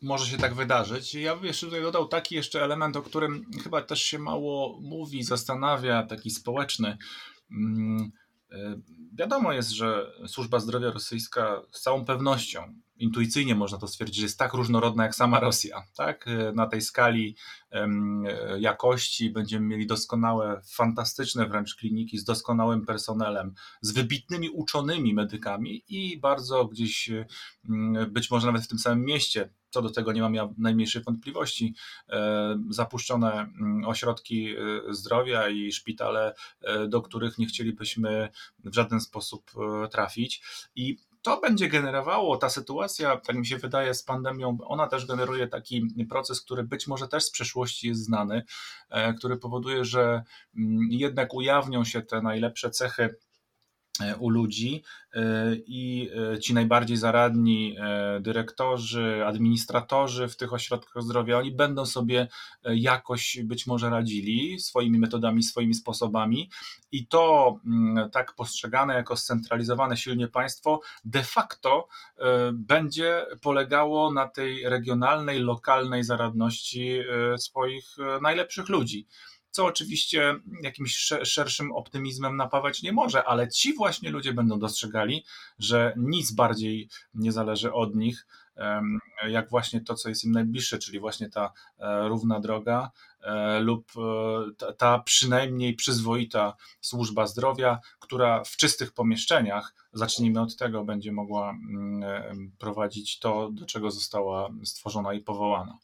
Może się tak wydarzyć. Ja bym jeszcze tutaj dodał taki jeszcze element, o którym chyba też się mało mówi, zastanawia, taki społeczny. Hmm E, wiadomo jest, że służba zdrowia rosyjska z całą pewnością, intuicyjnie można to stwierdzić, jest tak różnorodna jak sama Rosja. Tak? E, na tej skali e, jakości będziemy mieli doskonałe, fantastyczne wręcz kliniki z doskonałym personelem, z wybitnymi uczonymi medykami i bardzo gdzieś, być może nawet w tym samym mieście, co do tego nie mam ja najmniejszych wątpliwości, e, zapuszczone ośrodki e, zdrowia i szpitale, e, do których nie chcielibyśmy w żaden sposób trafić. I to będzie generowało, ta sytuacja, tak mi się wydaje, z pandemią, ona też generuje taki proces, który być może też z przeszłości jest znany, który powoduje, że mm, jednak ujawnią się te najlepsze cechy E, u ludzi e, i e, ci najbardziej zaradni dyrektorzy, administratorzy w tych ośrodkach zdrowia, oni będą sobie jakoś być może radzili swoimi metodami, swoimi sposobami. I to mm, tak postrzegane jako scentralizowane silnie państwo de facto będzie polegało na tej regionalnej, lokalnej zaradności swoich najlepszych ludzi co oczywiście jakimś szerszym optymizmem napawać nie może, ale ci właśnie ludzie będą dostrzegali, że nic bardziej nie zależy od nich, jak właśnie to, co jest im najbliższe, czyli właśnie ta e, równa droga e, lub e, ta przynajmniej przyzwoita służba zdrowia, która w czystych pomieszczeniach, zacznijmy od tego, będzie mogła mm, prowadzić to, do czego została stworzona i powołana.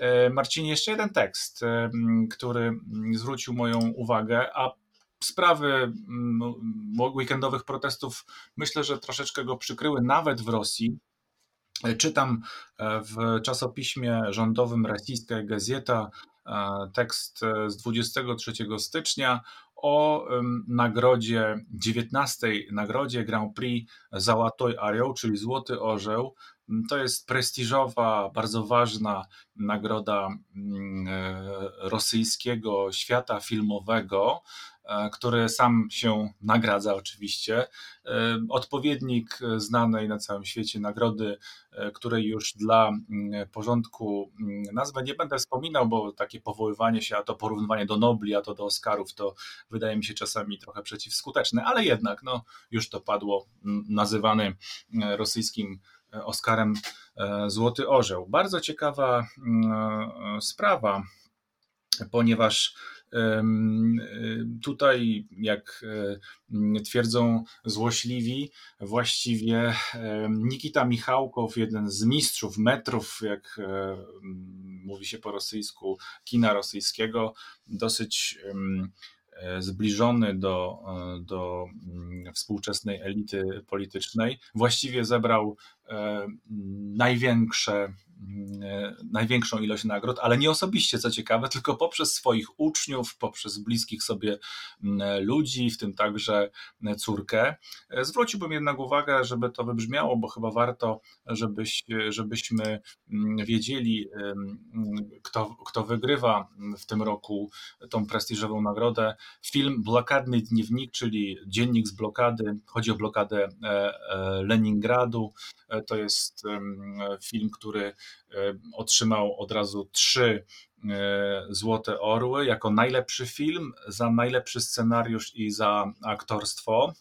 E, Marcinie, jeszcze jeden tekst, e, który zwrócił moją uwagę, a sprawy weekendowych protestów myślę, że troszeczkę go przykryły nawet w Rosji. Czytam w czasopiśmie rządowym Rosyjska Gazeta tekst z 23 stycznia o nagrodzie, 19 nagrodzie Grand Prix Załatoj Arioł, czyli Złoty Orzeł. To jest prestiżowa, bardzo ważna nagroda mm, e, rosyjskiego świata filmowego. E, który sam się nagradza oczywiście. E, odpowiednik znanej na całym świecie nagrody, której już dla mm, porządku mm, nazwę nie będę wspominał, bo takie powoływanie się, a to porównywanie do Nobli, a to do Oscarów, to wydaje mi się czasami trochę przeciwskuteczne, ale jednak no, już to padło, nazywany rosyjskim Oscarem Złoty Orzeł. Bardzo ciekawa sprawa, ponieważ Tutaj, jak twierdzą złośliwi, właściwie Nikita Michałkow, jeden z mistrzów metrów, jak mówi się po rosyjsku, kina rosyjskiego, dosyć zbliżony do, do współczesnej elity politycznej, właściwie zebrał największe E, największą ilość nagród, ale nie osobiście, co ciekawe, tylko poprzez swoich uczniów, poprzez bliskich sobie ludzi, w tym także córkę. E, zwróciłbym jednak uwagę, żeby to wybrzmiało, bo chyba warto, żebyś, żebyśmy wiedzieli, kto, kto wygrywa w tym roku tą prestiżową nagrodę. Film Blokadny Dniewnik, czyli dziennik z blokady, chodzi o blokadę e, Leningradu. To jest film, który E, otrzymał od razu trzy e, Złote Orły jako najlepszy film, za najlepszy scenariusz i za aktorstwo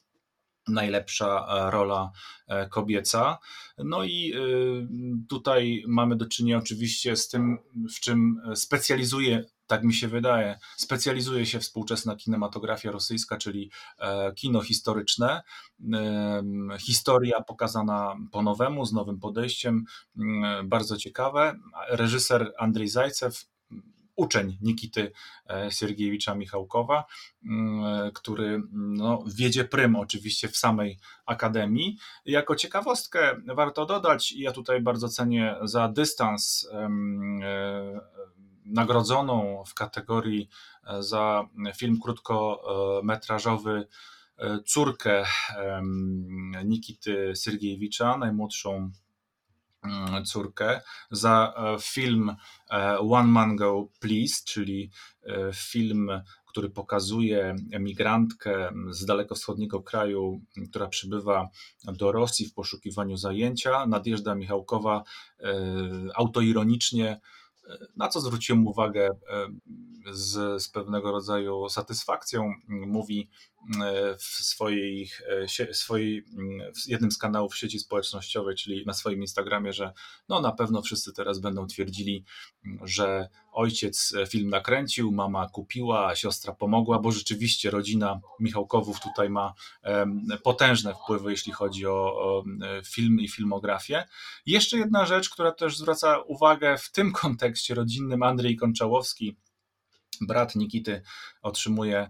najlepsza e, rola kobieca. No i tutaj mamy do czynienia oczywiście z tym, w czym specjalizuje tak mi się wydaje, specjalizuje się współczesna kinematografia rosyjska, czyli e, kino historyczne. Historia pokazana po nowemu, z nowym podejściem, bardzo ciekawe. Reżyser Andrzej Zajcew, uczeń Nikity e, Siergiewicza Michałkowa, który no, wiedzie prym oczywiście w samej akademii. Jako ciekawostkę warto dodać, ja tutaj bardzo cenię za dystans e, nagrodzoną w kategorii e, za film krótkometrażowy e, córkę Nikity Syrgiewicza, najmłodszą mm, córkę, za e, film One Man Go Please, czyli film, który pokazuje emigrantkę z dalekowschodniego kraju, która przybywa do Rosji w poszukiwaniu zajęcia. Nadjeżdża Michałkowa autoironicznie na co zwróciłem uwagę z, z pewnego rodzaju satysfakcją. Mówi w swojej, e, swojej, w jednym z kanałów sieci społecznościowej, czyli na swoim Instagramie, że no na pewno wszyscy teraz będą twierdzili, że ojciec film nakręcił, mama kupiła, siostra pomogła, bo rzeczywiście rodzina Michałkowów tutaj ma potężne wpływy, jeśli chodzi o, o film i filmografię. Jeszcze jedna rzecz, która też zwraca uwagę w tym kontekście rodzinnym, Andrzej Konczałowski, brat Nikity, otrzymuje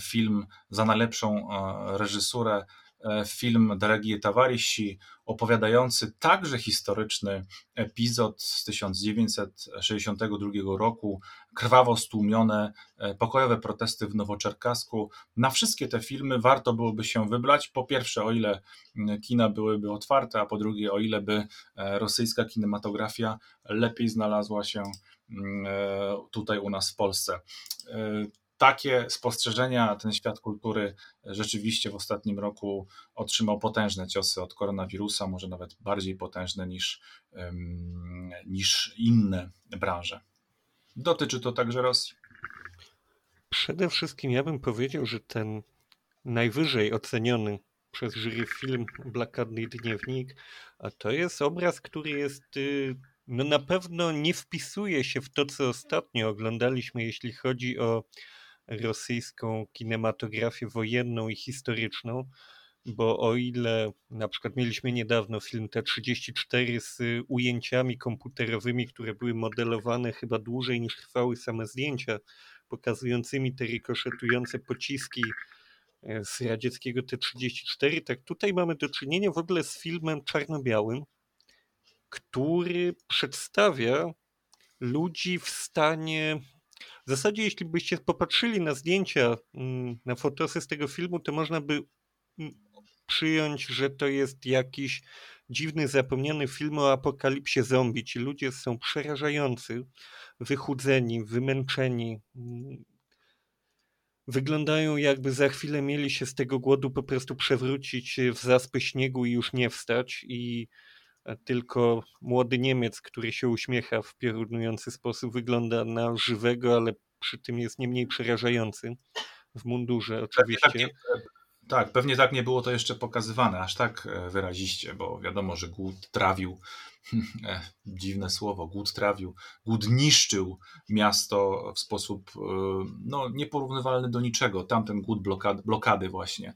film za najlepszą e, reżysurę E, film Drogie Towarzysi, opowiadający także historyczny epizod z 1962 roku, krwawo stłumione e, pokojowe protesty w Nowoczerkasku. Na wszystkie te filmy warto byłoby się wybrać. Po pierwsze, o ile kina byłyby otwarte, a po drugie, o ile by rosyjska kinematografia lepiej znalazła się tutaj u nas w Polsce takie spostrzeżenia ten świat kultury rzeczywiście w ostatnim roku otrzymał potężne ciosy od koronawirusa, może nawet bardziej potężne niż, niż inne branże. Dotyczy to także Rosji. Przede wszystkim ja bym powiedział, że ten najwyżej oceniony przez jury film Blakadny Dniewnik, a to jest obraz, który jest y, no na pewno nie wpisuje się w to, co ostatnio oglądaliśmy, jeśli chodzi o rosyjską kinematografię wojenną i historyczną, bo o ile na przykład mieliśmy niedawno film T-34 z ujęciami komputerowymi, które były modelowane chyba dłużej niż trwały same zdjęcia, pokazującymi te rykoszetujące pociski e, z radzieckiego T-34, tak tutaj mamy do czynienia w ogóle z filmem czarno-białym, który przedstawia ludzi w stanie. W zasadzie, jeśli byście popatrzyli na zdjęcia, mm, na fotosy z tego filmu, to można by mm, przyjąć, że to jest jakiś dziwny, zapomniany film o apokalipsie zombie. Ci ludzie są przerażający, wychudzeni, wymęczeni. Mm, wyglądają jakby za chwilę mieli się z tego głodu po prostu przewrócić w zaspy śniegu i już nie wstać i tylko młody Niemiec, który się uśmiecha w piorunujący sposób, wygląda na żywego, ale przy tym jest nie mniej przerażający w mundurze oczywiście. Tak, pewnie tak nie było to jeszcze pokazywane, aż tak e, wyraziście, bo wiadomo, że głód trawił, e, dziwne słowo, głód trawił, głód niszczył miasto w sposób e, no, nieporównywalny do niczego. Tamten głód blokady, blokady właśnie.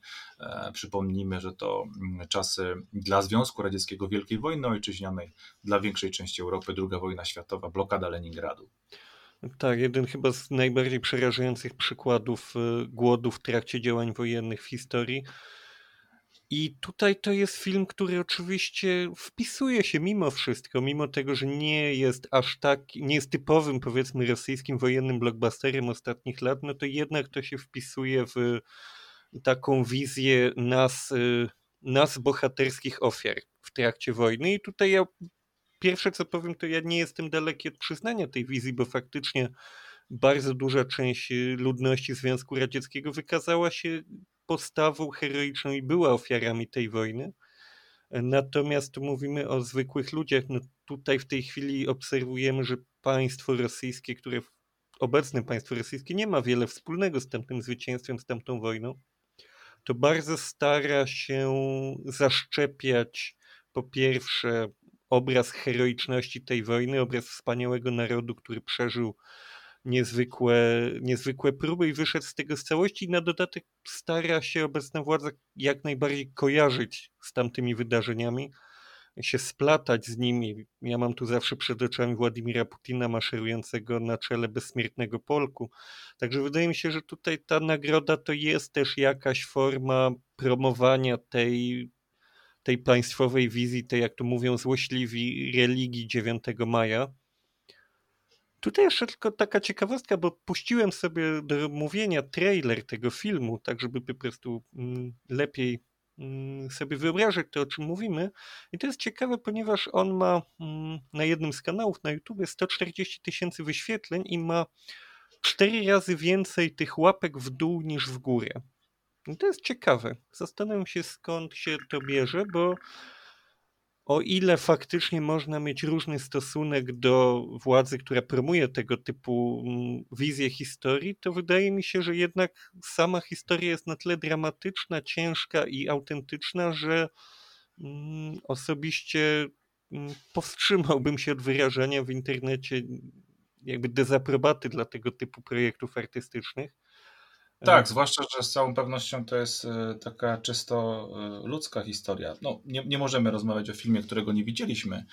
Przypomnijmy, że to mm, czasy dla Związku Radzieckiego Wielkiej Wojny Ojczyźnianej, dla większej części Europy II wojna światowa, blokada Leningradu. Tak, jeden chyba z najbardziej przerażających przykładów y, głodu w trakcie działań wojennych w historii. I tutaj to jest film, który oczywiście wpisuje się mimo wszystko, mimo tego, że nie jest aż tak, nie jest typowym powiedzmy rosyjskim wojennym blockbusterem ostatnich lat, no to jednak to się wpisuje w taką wizję nas, y, nas bohaterskich ofiar w trakcie wojny. I tutaj ja pierwsze co powiem, to ja nie jestem daleki od przyznania tej wizji, bo faktycznie bardzo duża część y, ludności Związku Radzieckiego wykazała się postawą heroiczną i była ofiarami tej wojny. Natomiast mówimy o zwykłych ludziach. No tutaj w tej chwili obserwujemy, że państwo rosyjskie, które obecne państwo rosyjskie nie ma wiele wspólnego z tamtym zwycięstwem, z tamtą wojną, to bardzo stara się zaszczepiać po pierwsze obraz heroiczności tej wojny, obraz wspaniałego narodu, który przeżył niezwykłe, niezwykłe próby i wyszedł z tego z całości i na dodatek stara się obecna władza jak najbardziej kojarzyć z tamtymi wydarzeniami, się splatać z nimi. Ja mam tu zawsze przed oczami Władimira Putina maszerującego na czele bezsmiertnego Polku. Także wydaje mi się, że tutaj ta nagroda to jest też jakaś forma promowania tej tej państwowej wizji, tej, jak to mówią złośliwi, religii 9 maja. Tutaj jeszcze tylko taka ciekawostka, bo puściłem sobie do mówienia trailer tego filmu, tak żeby po prostu mm, lepiej mm, sobie wyobrazić to, o czym mówimy. I to jest ciekawe, ponieważ on ma mm, na jednym z kanałów na YouTube 140 tysięcy wyświetleń i ma cztery razy więcej tych łapek w dół niż w górę. I to jest ciekawe. Zastanawiam się skąd się to bierze, bo o ile faktycznie można mieć różny stosunek do władzy, która promuje tego typu mm, wizję historii, to wydaje mi się, że jednak sama historia jest na tyle dramatyczna, ciężka i autentyczna, że mm, osobiście mm, powstrzymałbym się od wyrażania w internecie jakby dezaprobaty dla tego typu projektów artystycznych. Tak, zwłaszcza, że z całą pewnością to jest e, taka czysto e, ludzka historia. No, nie, nie możemy rozmawiać o filmie, którego nie widzieliśmy,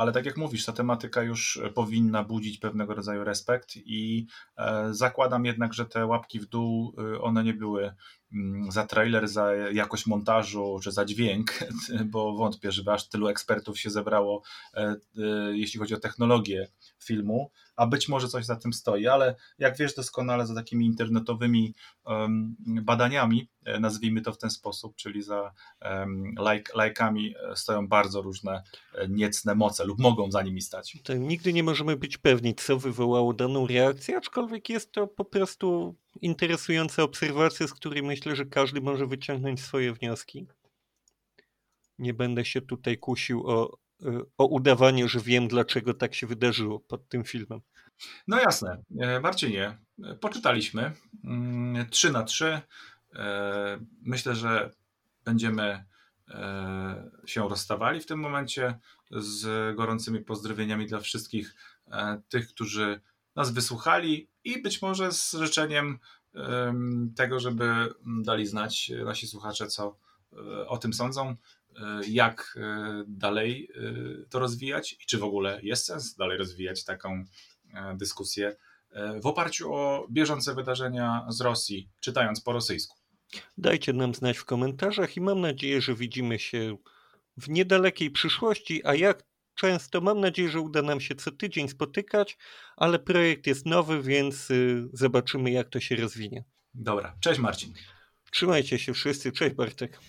ale tak jak mówisz, ta tematyka już powinna budzić pewnego rodzaju respekt i e, zakładam jednak, że te łapki w dół, one nie były mm, za trailer, za jakość montażu, czy za dźwięk, bo wątpię, żeby aż tylu ekspertów się zebrało, jeśli chodzi o technologię filmu a być może coś za tym stoi, ale jak wiesz doskonale, za takimi internetowymi badaniami, e, nazwijmy to w ten sposób, czyli za like, lajkami e, stoją bardzo różne e, niecne moce lub mogą za nimi stać. To nigdy nie możemy być pewni, co wywołało daną reakcję, aczkolwiek jest to po prostu interesująca obserwacja, z której myślę, że każdy może wyciągnąć swoje wnioski. Nie będę się tutaj kusił o o udawanie, że wiem, dlaczego tak się wydarzyło pod tym filmem. No jasne. E, Marcinie, poczytaliśmy 3 mm, na 3. E, myślę, że będziemy e, się rozstawali w tym momencie z gorącymi pozdrowieniami dla wszystkich tych, którzy nas wysłuchali i być może z życzeniem tego, żeby dali znać nasi słuchacze, co o tym sądzą. E, jak e, dalej e, to rozwijać i czy w ogóle jest sens dalej rozwijać taką dyskusję w oparciu o bieżące wydarzenia z Rosji, czytając po rosyjsku. Dajcie nam znać w komentarzach i mam nadzieję, że widzimy się w niedalekiej przyszłości, a jak często. Mam nadzieję, że uda nam się co tydzień spotykać, ale projekt jest nowy, więc y, zobaczymy, jak to się rozwinie. Dobra, cześć Marcin. Trzymajcie się wszyscy, cześć Bartek.